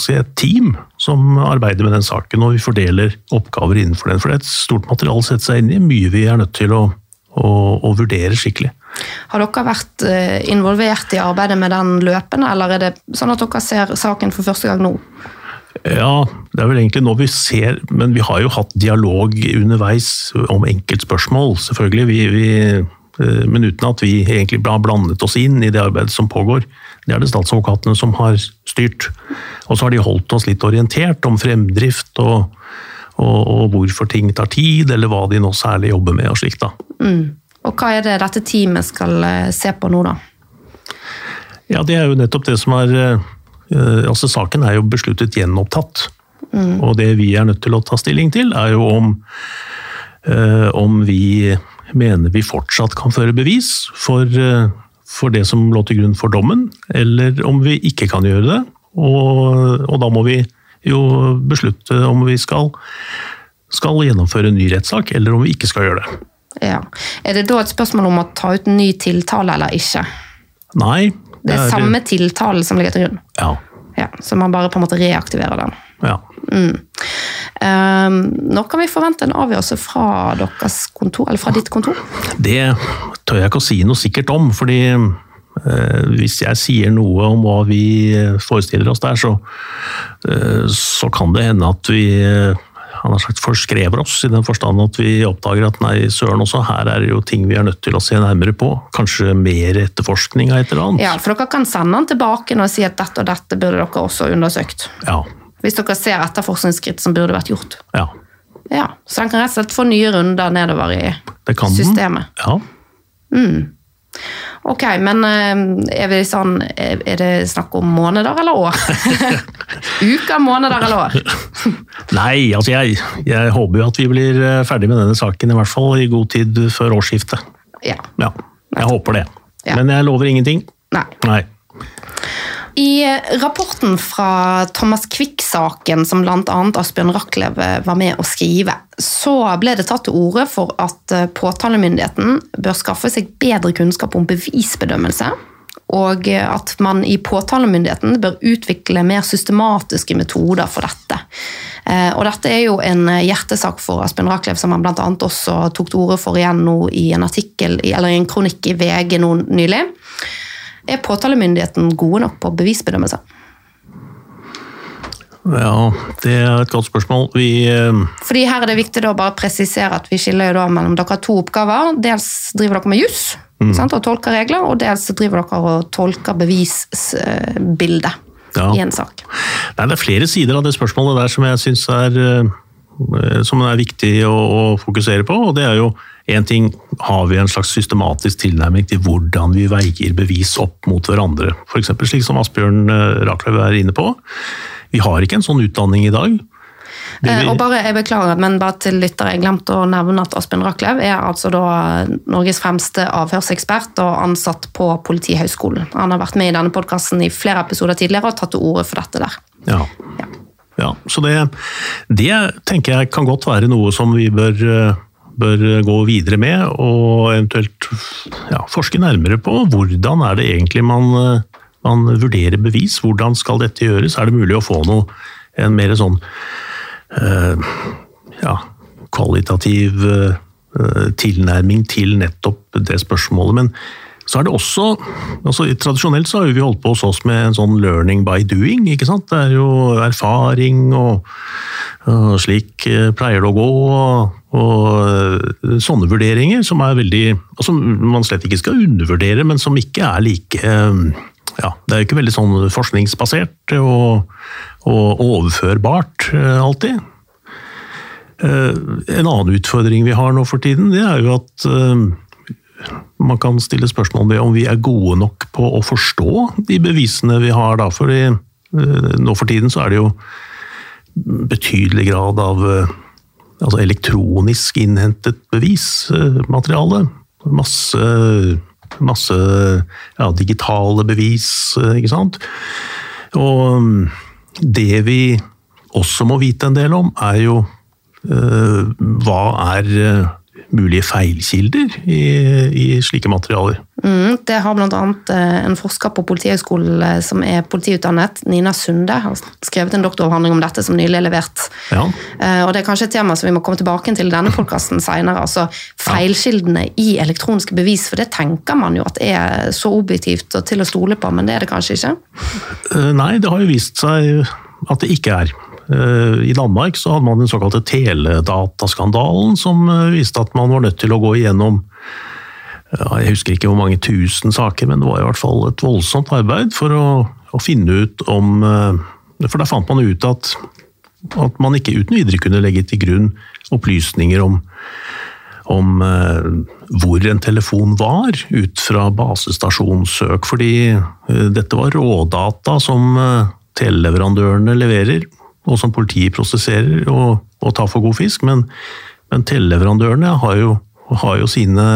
si, et, team som arbeider med den saken, og vi fordeler oppgaver innenfor den. For det er et stort materiale å sette seg inn i, mye vi er nødt til å, å, og vurdere skikkelig.
Har dere vært involvert i arbeidet med den løpende, eller er det sånn at dere ser saken for første gang nå?
Ja, det er vel egentlig nå vi ser Men vi har jo hatt dialog underveis om enkeltspørsmål, selvfølgelig. Vi, vi, eh, men uten at vi egentlig har blandet oss inn i det arbeidet som pågår. Det er det statsadvokatene som har styrt. Og så har de holdt oss litt orientert om fremdrift og, og, og hvorfor ting tar tid, eller hva de nå særlig jobber med og slikt. da. Mm.
Og hva er det dette teamet skal eh, se på nå, da?
Ja, Det er jo nettopp det som er eh, Eh, altså Saken er jo besluttet gjenopptatt. Mm. Og det vi er nødt til å ta stilling til, er jo om, eh, om vi mener vi fortsatt kan føre bevis for, for, det som lå til grunn for dommen, eller om vi ikke kan gjøre det. Og, og da må vi jo beslutte om vi skal, skal gjennomføre en ny rettssak, eller om vi ikke skal gjøre det.
Ja. Er det da et spørsmål om å ta ut en ny tiltale eller ikke?
Nei,
det er samme tiltalen som ligger til grunn.
Ja.
ja. Så man bare på en måte reaktiverer den.
Ja.
Um, når kan vi forvente en avgjørelse fra deres kontor, eller fra ditt kontor?
Det tør jeg ikke å si noe sikkert om, fordi hvis jeg sier noe om hva vi forestiller oss der, så, eh, så kan det hende at vi eh, han har sagt forskrever oss, i den forstand at vi oppdager at nei, søren også, her er det jo ting vi er nødt til å se nærmere på. Kanskje mer etterforskning av et eller annet.
Ja, for dere kan sende den tilbake og si at dette og dette burde dere også undersøkt.
Ja.
Hvis dere ser etterforskningsskritt som burde vært gjort.
ja.
Ja, Så den kan rett og slett få nye runder nedover i
Det kan den.
systemet.
Ja.
Ok, men eh, er, vi sånn, er er det snakk om måneder eller år? Uker, måneder eller år?
Nei, altså jeg, jeg håper jo at vi blir eh, ferdig med denne saken, i hvert fall i god tid før årsskiftet.
Ja.
Ja, jeg håper det.
Ja.
Men jeg lover ingenting.
Nei.
Nei.
I rapporten fra Thomas Quick-saken, som bl.a. Asbjørn Rachlew var med å skrive, så ble det tatt til orde for at eh, påtalemyndigheten bør skaffe seg bedre kunnskap om bevisbedømmelse, og at man i påtalemyndigheten bør utvikle mer systematiske metoder for dette. Eh, Og dette er jo en hjertesak for Asbjørn Rachlew, som han bl.a. også tok til orde for igjen nå i en artikkel, eller en kronikk i VG nå nylig. Er påtalemyndigheten gode nok på bevisbedømmelse?
Ja, det er et godt spørsmål. Vi eh,
Fordi her er det viktig å bare presisere at vi skiller jo da mellom dere har to oppgaver. Dels driver dere med juss sant, og tolker regler, og dels driver dere og tolker bevisbildet
Ja.
i en sak.
Nei, det er flere sider av det spørsmålet der som jeg syns er, eh, som er viktig å, å fokusere på. og det er jo en ting, Har vi en slags systematisk tilnærming til hvordan vi veier bevis opp mot hverandre? F.eks. slik som Asbjørn Rakløv er inne på. Vi har ikke en sånn utdanning i dag.
Eh,
vi-
og bare, jeg beklager, men bare til lyttere, jeg glemte å nevne at Asbjørn Rakløv er altså da Norges fremste avhørsekspert og ansatt på Politihøgskolen. Han har vært med i denne podkasten i flere episoder tidligere og tatt til orde for dette der.
Ja.
Ja.
ja så det, det tenker jeg kan godt være noe som vi bør, eh, bør gå videre med, og eventuelt ja, forske nærmere på. Hvordan er det egentlig man, man vurderer bevis? Hvordan skal dette gjøres? Er det mulig å få noe, en mer sånn eh, ja, kvalitativ eh, tilnærming til nettopp det spørsmålet? Men så er det også altså Tradisjonelt så har vi holdt på hos oss med en sånn learning by doing. ikke sant? Det er jo erfaring og, og slik eh, pleier det å gå. Og, og eh, sånne vurderinger som er veldig Som man slett ikke skal undervurdere, men som ikke er like eh, ja, Det er jo ikke veldig sånn forskningsbasert og, og overførbart alltid. En annen utfordring vi har nå for tiden, det er jo at man kan stille spørsmål ved om vi er gode nok på å forstå de bevisene vi har. da, fordi eh, Nå for tiden så er det jo betydelig grad av eh, altså elektronisk innhentet bevismateriale. Masse, masse ja, digitale bevis, eh, ikke sant. Og mm, det vi også må vite en del om, er jo hva er mulige feilkilder i, i slike materialer.
Mm, det har bl.a. en forsker på Politihøgskolen eh, som er politiutdannet, Nina Sunde, har skrevet en doktoravhandling om dette som nylig er levert.
Ja,
Eh, Og Det er kanskje et tema som vi må komme tilbake til i denne podkasten senere. Altså feilkildene i elektroniske bevis, for det tenker man jo at er så objektivt og til å stole på, men det er det kanskje ikke?
Eh, Nei, det har jo vist seg at det ikke er. Eh, I Danmark så hadde man den såkalte teledataskandalen, som eh, viste at man var nødt til å gå igjennom Jeg husker ikke hvor mange tusen saker, men det var i hvert fall et voldsomt arbeid for å, å finne ut om eh, For da fant man ut at, at man ikke uten videre kunne legge til grunn opplysninger om om hvor en telefon var, ut fra basestasjonssøk. Fordi dette var rådata som teleleverandørene leverer, og som politiet prosesserer og, og tar for god fisk. Men, men teleleverandørene har jo, har jo sine,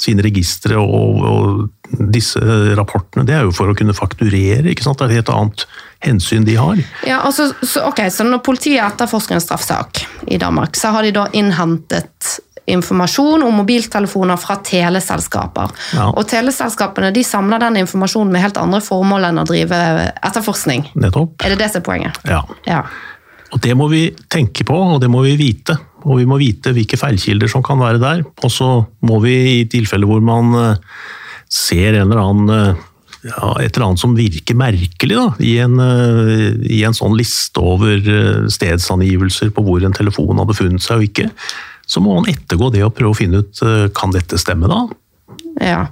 sine registre og, og disse rapportene. Det er jo for å kunne fakturere, ikke sant? det er et helt annet hensyn de har.
Ja, altså, så, ok, så Når politiet etterforsker en straffesak i Danmark, så har de da innhentet informasjon om mobiltelefoner fra teleselskaper.
Ja.
Og teleselskapene de samler den informasjonen med helt andre formål enn å drive etterforskning.
Nettopp.
Er det det som er poenget?
Ja.
Ja.
Og det må vi tenke på, og det må vi vite. Og vi må vite hvilke feilkilder som kan være der. Og så må vi i tilfeller hvor man eh, ser en eller annen eh, ja, et eller annet som virker merkelig da, i en, eh, i en sånn liste over stedsangivelser på hvor en telefon hadde funnet seg og ikke, så må man ettergå det og prøve å finne ut eh, kan dette stemme da.
ja.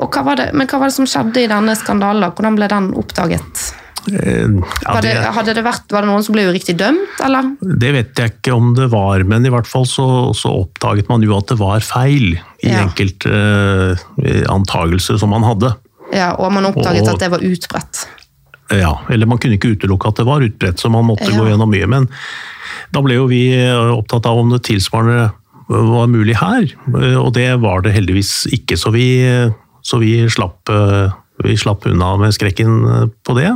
Og hva var det, men hva var det som skjedde i denne skandalen? Hvordan ble den oppdaget?
Eh, Ja,
det, hadde det vært, var det noen som ble uriktig dømt, eller?
det vet jeg ikke om det var, men i hvert fall så, så oppdaget man jo at det var feil i
Ja.
enkelte eh, antagelser som man hadde.
Ja, og man oppdaget
Og-
at det var utbredt.
Ja, eller man kunne ikke utelukke at det var utbredt, så man måtte
Ja.
gå gjennom mye. Men da ble jo vi eh, opptatt av om det tilsvarende var mulig her, og det var det heldigvis ikke. Så vi, så vi, slapp, eh, vi slapp unna med skrekken eh, på det.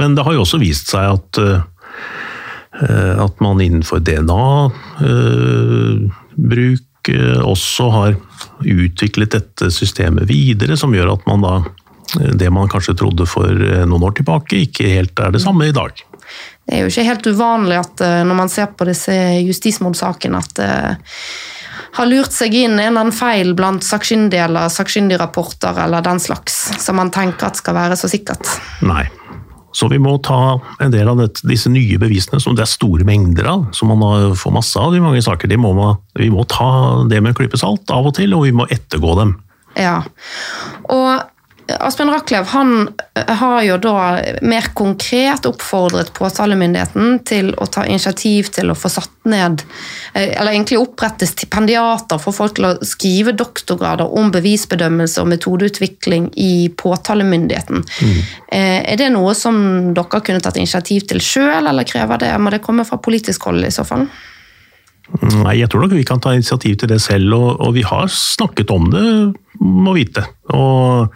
Men det har jo også vist seg at, eh, at man innenfor DNA-bruk også har utviklet dette systemet videre, som gjør at man da det man kanskje trodde for noen år tilbake, ikke helt er det samme i dag.
Det er jo ikke helt uvanlig at eh, når man ser på disse justismordsakene, at det har lurt seg inn en eller annen feil blant sakkyndige eller sakkyndigrapporter eller den slags, som man tenker at skal være så sikkert.
Nei. Så vi må ta en del av dette, disse nye bevisene, som det er store mengder av, som man får masse av i mange saker, må man, vi må ta det med en klype salt av og til, og vi må ettergå dem.
Ja. Og Asbjørn Rachlew han eh, har jo da mer konkret oppfordret påtalemyndigheten til å ta initiativ til å få satt ned eh, Eller egentlig opprette stipendiater for folk til å skrive doktorgrader om bevisbedømmelse og metodeutvikling i påtalemyndigheten. Mm. Er det noe som dere kunne tatt initiativ til sjøl, eller krever det? Må det komme fra politisk hold i så fall?
Nei, jeg tror nok vi kan ta initiativ til det selv, og, og vi har snakket om det, må vite. Og,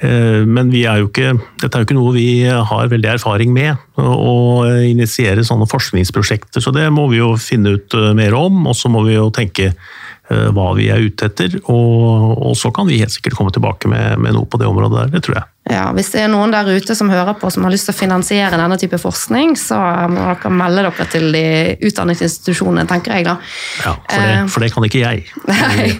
eh, men vi er ikke, dette er jo ikke noe vi har veldig erfaring med, å initiere sånne forskningsprosjekter, så det må vi jo finne ut eh, mer om, og så må vi jo tenke eh, hva vi er ute etter, og, og så kan vi helt sikkert komme tilbake med, med noe på det området der, det tror jeg.
Ja, Hvis det er noen der ute som hører på som har lyst til å finansiere denne type forskning, så må dere melde dere til de utdanningsinstitusjonene, tenker jeg da.
Ja, for, det,
Eh,
for det kan ikke jeg.
Nei.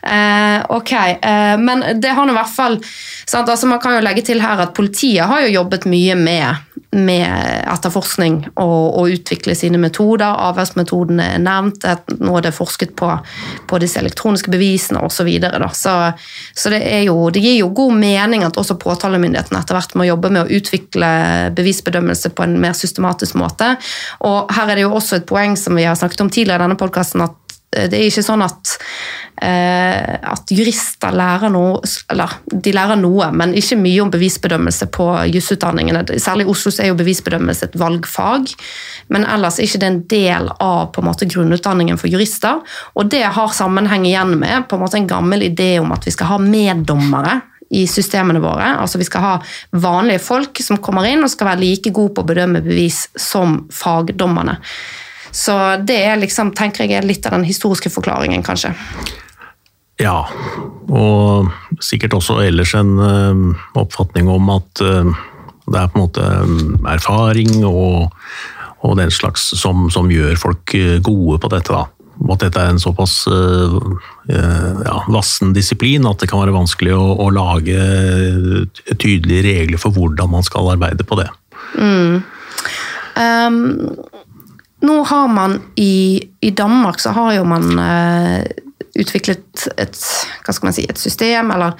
Eh, ok, eh, men det har nå i hvert fall sant? Altså Man kan jo legge til her at politiet har jo jobbet mye med, med etterforskning og, og utvikle sine metoder. Avhørsmetodene er nevnt, nå er det forsket på, på disse elektroniske bevisene osv. Så, videre, så Så det, er jo, det gir jo god mening at også påtalemyndigheten etter hvert må jobbe med å utvikle bevisbedømmelse på en mer systematisk måte. Og her er det jo også et poeng som vi har snakket om tidligere i denne podkasten, at eh, det er ikke sånn at, eh, at jurister lærer noe Eller de lærer noe, men ikke mye om bevisbedømmelse på jusutdanningene. Særlig i Oslo så er jo bevisbedømmelse et valgfag, men ellers er ikke det en del av på en måte grunnutdanningen for jurister. Og det har sammenheng igjen med på en måte en gammel idé om at vi skal ha meddommere i systemene våre. Altså Vi skal ha vanlige folk som kommer inn og skal være like gode på å bedømme bevis som fagdommerne. Så det er liksom, tenker jeg litt av den historiske forklaringen, kanskje.
Ja, og sikkert også ellers en eh, oppfatning om at eh, det er på en måte eh, erfaring og, og den slags som, som gjør folk gode på dette. da. Og at dette er en såpass eh, eh, ja, vassen disiplin at det kan være vanskelig å, å lage eh, tydelige regler for hvordan man skal arbeide på det.
Ehm, nå har man i, i Danmark så har jo man eh, utviklet et, hva skal man si, et system, eller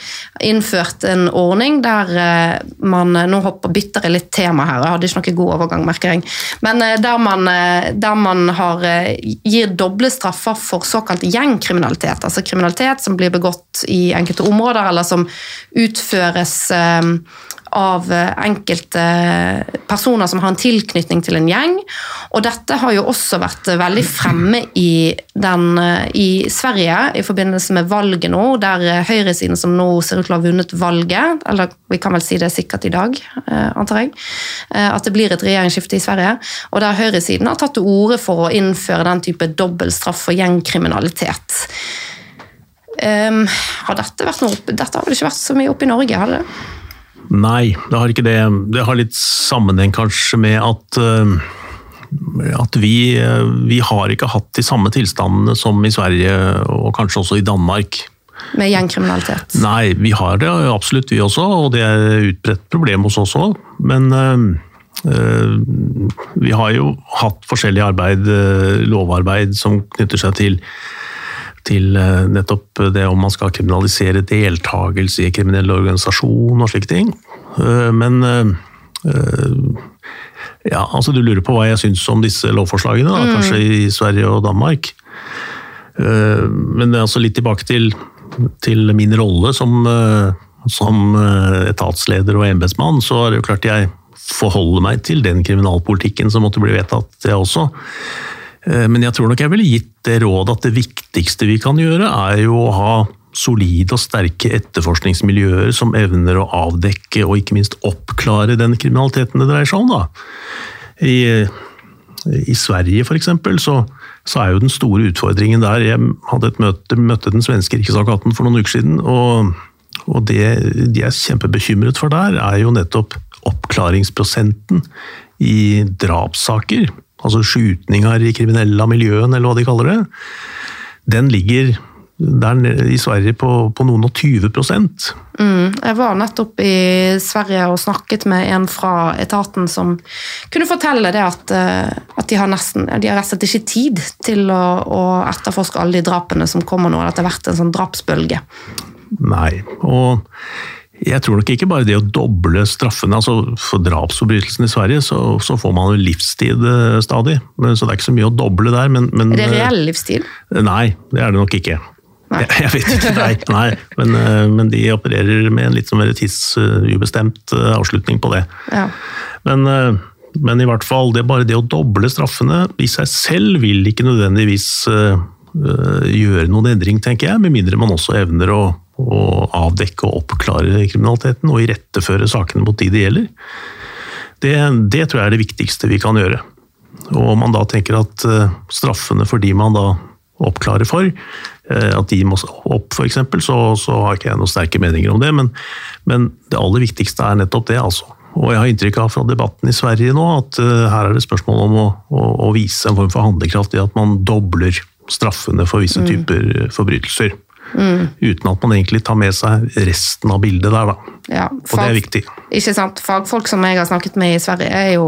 innført en ordning der eh, man Nå hopper bytter jeg litt tema her, jeg hadde ikke noe god overgang, merker jeg. Men eh, der man, eh, der man har, gir doble straffer for såkalt gjengkriminalitet. Altså kriminalitet som blir begått i enkelte områder, eller som utføres av enkelte personer som har en tilknytning til en gjeng. Og dette har jo også vært veldig fremme i, den, i Sverige i forbindelse med valget nå, der høyresiden som nå ser ut til å ha vunnet valget, eller vi kan vel si det sikkert i dag, antar jeg, at det blir et regjeringsskifte i Sverige, og der høyresiden har tatt til orde for å innføre den type dobbeltstraff for gjengkriminalitet. Um, har dette vært noe Dette har vel ikke vært så mye oppe i Norge, har det?
Nei, det har ikke det. Det har litt sammenheng kanskje med at, uh, at vi, uh, vi har ikke hatt de samme tilstandene som i Sverige og kanskje også i Danmark.
Med gjengkriminalitet?
Nei, vi har det absolutt vi også, og det er utbredt problem hos oss òg. Men øh, vi har jo hatt forskjellig arbeid, lovarbeid, som knytter seg til til eh, nettopp det om man skal kriminalisere deltakelse i kriminell organisasjon og slike ting. Eh, men eh, ja, altså du lurer på hva jeg syns om disse lovforslagene, da, mm. kanskje i Sverige og Danmark. Men altså litt tilbake til, til min rolle som, som etatsleder og embetsmann, så er det jo klart jeg forholder meg til den kriminalpolitikken som måtte bli vedtatt, det også. Eh, men jeg tror nok jeg ville gitt det rådet at det viktigste vi kan gjøre, er jo å ha solide og sterke etterforskningsmiljøer som evner å avdekke og ikke minst oppklare den kriminaliteten det dreier seg om. Da. I, i Sverige f.eks. Så, så er jo den store utfordringen der Jeg hadde et møte, møtte den svenske riksadvokaten for noen uker siden, og, og det de er kjempebekymret for der, er jo nettopp oppklaringsprosenten i drapssaker altså skytninger i kriminelle miljøen, eller hva de kaller det, den ligger der i Sverige på, på noen og 20
mm, Jeg var nettopp i Sverige og snakket med en fra etaten som kunne fortelle det at, eh, at de har nesten de har rett og slett ikke tid til å, å etterforske alle de drapene som kommer nå. At det har vært en sånn drapsbølge.
Nei, og jeg tror nok ikke bare det å doble straffene. altså For drapsforbrytelsen i Sverige så, så, får man jo livstid eh, stadig. Så det er ikke så mye å doble der. Men, men,
er det reell livstid?
Eh, nei, det er det nok ikke. Nei. Jeg, jeg vet ikke, nei. nei men, eh, men, de opererer med en litt sånn tidsubestemt avslutning på det. Ja. Men, men, i hvert fall, det er bare det å doble straffene i seg selv vil ikke nødvendigvis gjøre noen endring, tenker jeg. Med mindre man også evner å å avdekke og oppklare kriminaliteten og iretteføre sakene mot de det gjelder. Det, det, tror jeg er det viktigste vi kan gjøre. Og om man da tenker at straffene for de man da oppklarer for, at de må opp f.eks., så, så har ikke jeg noen sterke meninger om det. Men, men, det aller viktigste er nettopp det, altså. Og jeg har inntrykk av fra debatten i Sverige nå at uh, her er det spørsmål om å, å, å, vise en form for handlekraft i at man dobler straffene for visse mm. typer forbrytelser. Mm. Uten at man egentlig tar med seg resten av bildet der, da. Ja, fag, og det er viktig.
Ikke sant. Fagfolk som jeg har snakket med i Sverige, jo,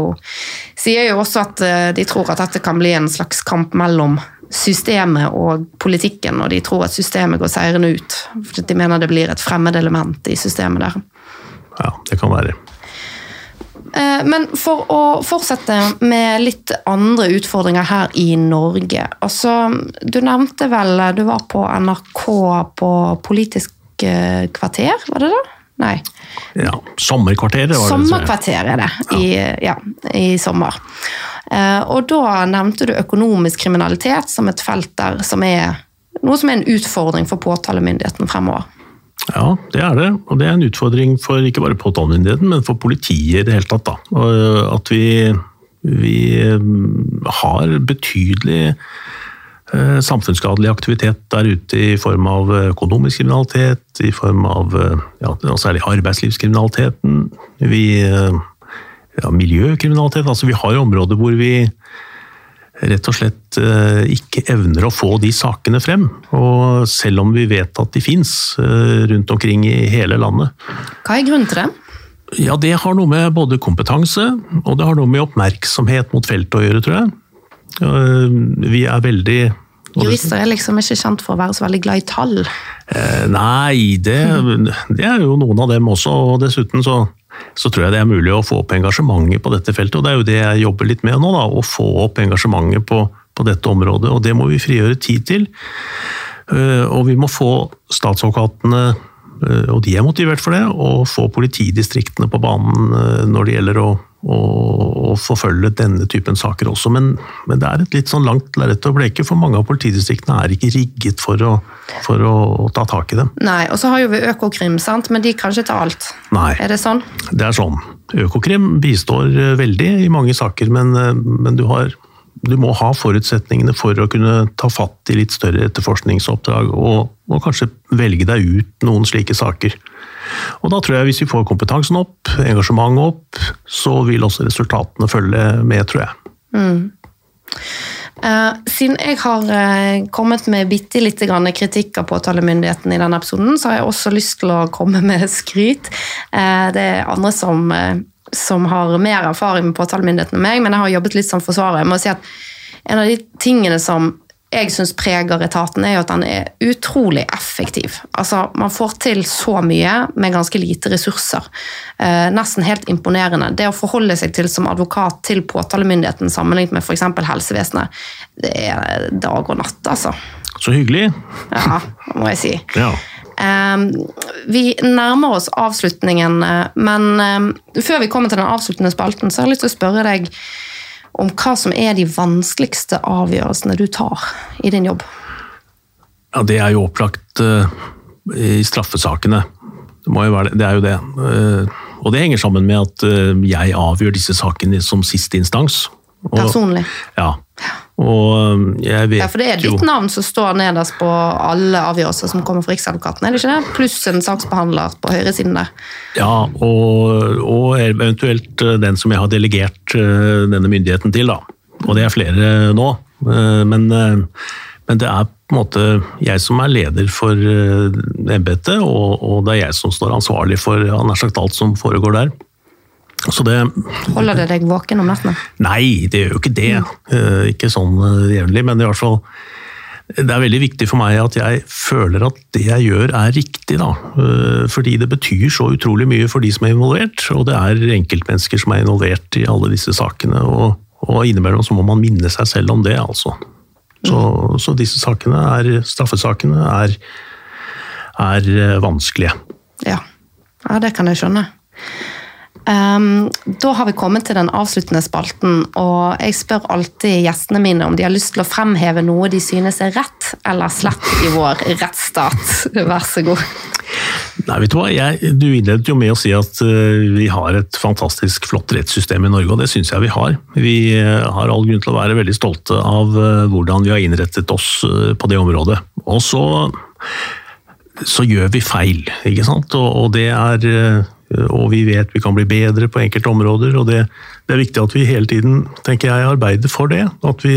sier jo også at eh, de tror at dette kan bli en slags kamp mellom systemet og politikken, og de tror at systemet går seirende ut. For de mener det blir et fremmed element i systemet der.
Ja, det kan være.
Eh, men for å fortsette med litt andre utfordringer her i Norge. Altså, du nevnte vel Du var på NRK på Politisk eh, kvarter, var det det? Nei.
Ja, Sommerkvarteret var
det. Sommerkvarteret er det, i, ja, i sommer. Eh, og da nevnte du økonomisk kriminalitet som et felt der som er noe som er en utfordring for påtalemyndigheten fremover.
Ja, det er det. Og det er en utfordring for ikke bare påtalemyndigheten, men for politiet i det hele tatt. Da. At vi, vi mm, har betydelig eh, samfunnsskadelig aktivitet der ute i form av økonomisk kriminalitet, i form av ja, særlig arbeidslivskriminaliteten, vi, eh, ja, miljøkriminalitet. Altså vi har områder hvor vi rett og slett eh, ikke evner å få de sakene frem. Og selv om vi vet at de fins eh, rundt omkring i hele landet.
Hva er grunnen til det?
Ja, Det har noe med både kompetanse og det har noe med oppmerksomhet mot feltet å gjøre, tror jeg. Eh, vi er veldig
Jurister er liksom ikke kjent for å være så veldig glad i tall?
nei, det, det er jo noen av dem også. og Dessuten så så tror jeg det er mulig å få opp engasjementet på dette feltet. Og det er jo det jeg jobber litt med nå, da, å få opp engasjementet på, på dette området. Og det må vi frigjøre tid til. Uh, og vi må få statsadvokatene og de er motivert for det, å få politidistriktene på banen når det gjelder å, å, forfølge denne typen saker også. Men, men, det er et litt sånn langt lerret å bleke, for mange av politidistriktene er ikke rigget for å, for å, ta tak i dem.
Nei, og så har jo vi Økokrim, sant? men de kan ikke ta alt.
Nei,
er det sånn?
Det er sånn. Økokrim bistår veldig i mange saker, men, men du har du må ha forutsetningene for å kunne ta fatt i litt større etterforskningsoppdrag, og, og, kanskje velge deg ut noen slike saker. Og da tror jeg hvis vi får kompetansen opp, engasjementet opp, så vil også resultatene følge med, tror jeg. Mm.
Uh, siden jeg har uh, kommet med bitte lite grann kritikk av påtalemyndigheten i denne episoden, så har jeg også lyst til å komme med skryt. Uh, det er andre som som har mer erfaring med påtalemyndigheten enn meg, men jeg har jobbet litt som forsvarer. Jeg må si at En av de tingene som jeg syns preger etaten, er jo at den er utrolig effektiv. Altså, Man får til så mye med ganske lite ressurser. Eh, nesten helt imponerende. Det å forholde seg til som advokat til påtalemyndigheten sammenlignet med f.eks. helsevesenet, det er dag og natt, altså.
Så hyggelig.
Ja, må jeg si.
Ja.
Ehm, vi nærmer oss avslutningen, eh, men ehm, før vi kommer til den avsluttende spalten, så har jeg lyst til å spørre deg om hva som er de vanskeligste avgjørelsene du tar i din jobb?
Ja, Det er jo opplagt uh, i straffesakene. Det, må jo være, det er jo det. Uh, og det henger sammen med at uh, jeg avgjør disse sakene som siste instans.
Og, Personlig?
Ja. Og um, jeg vet jo...
Ja, For det er ditt navn som står nederst på alle avgjørelser som kommer fra Riksadvokaten, er det ikke det? Pluss en saksbehandler på høyresiden der.
Ja, og, og, eventuelt uh, den som jeg har delegert uh, denne myndigheten til, da. Og det er flere nå. Uh, men, men det er på en måte jeg som er leder for embetet, og, og det er jeg som står ansvarlig for nær sagt alt som foregår der.
Det, Holder det deg våken om nettene?
Nei, det gjør jo ikke det. Mm. Ikke sånn eh, jevnlig, men i hvert fall det er veldig viktig for meg at jeg føler at det jeg gjør er riktig. Da. Eh, fordi det betyr så utrolig mye for de som er involvert, og det er enkeltmennesker som er involvert i alle disse sakene. Og, og innimellom så må man minne seg selv om det, altså. Så, mm. så disse sakene, er, straffesakene, er, er vanskelige.
Ja. ja, det kan jeg skjønne. Um, da har vi kommet til den avsluttende spalten, og jeg spør alltid gjestene mine om de har lyst til å fremheve noe de synes er rett eller slett i vår rettsstat. Vær så god.
Nei, vet Du hva? Jeg, du innledet jo med å si at uh, vi har et fantastisk flott rettssystem i Norge, og det syns jeg vi har. Vi uh, har all grunn til å være veldig stolte av uh, hvordan vi har innrettet oss på det området. Og så, så gjør vi feil, ikke sant? Og, det er og vi vet vi kan bli bedre på enkelte områder. og det, det, er viktig at vi hele tiden tenker jeg, arbeider for det. At vi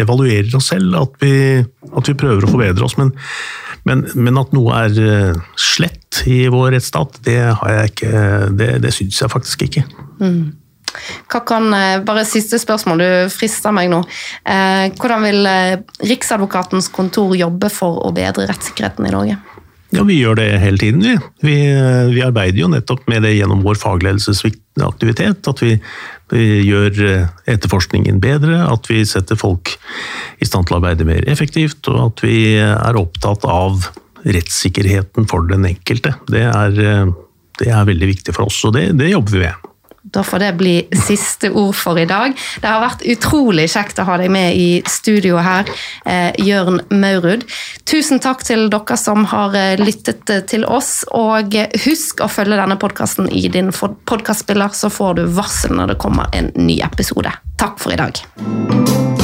evaluerer oss selv, at vi, at vi prøver å forbedre oss. Men, men, men, at noe er eh, slett i vår rettsstat, det, ikke, det, det syns jeg faktisk ikke. Mm.
Hva kan, eh, bare siste spørsmål, du frister meg nå. Eh, hvordan vil Riksadvokatens kontor jobbe for å bedre rettssikkerheten i Norge?
Ja, Vi gjør det hele tiden. Vi, vi, vi arbeider jo nettopp med det gjennom vår fagledelsesaktivitet. At vi, vi, gjør eh, etterforskningen bedre, at vi setter folk i stand til å arbeide mer effektivt, og at vi er opptatt av rettssikkerheten for den enkelte. Det er, eh, det er veldig viktig for oss, og det, det jobber vi med.
Da får det bli siste ord for i dag. Det har vært utrolig kjekt å ha deg med i studio her, eh, Jørn Maurud. Tusen takk til dere som har eh, lyttet eh, til oss, og husk å følge denne podkasten i din podkastspiller, så får du varsel når det kommer en ny episode. Takk for i dag.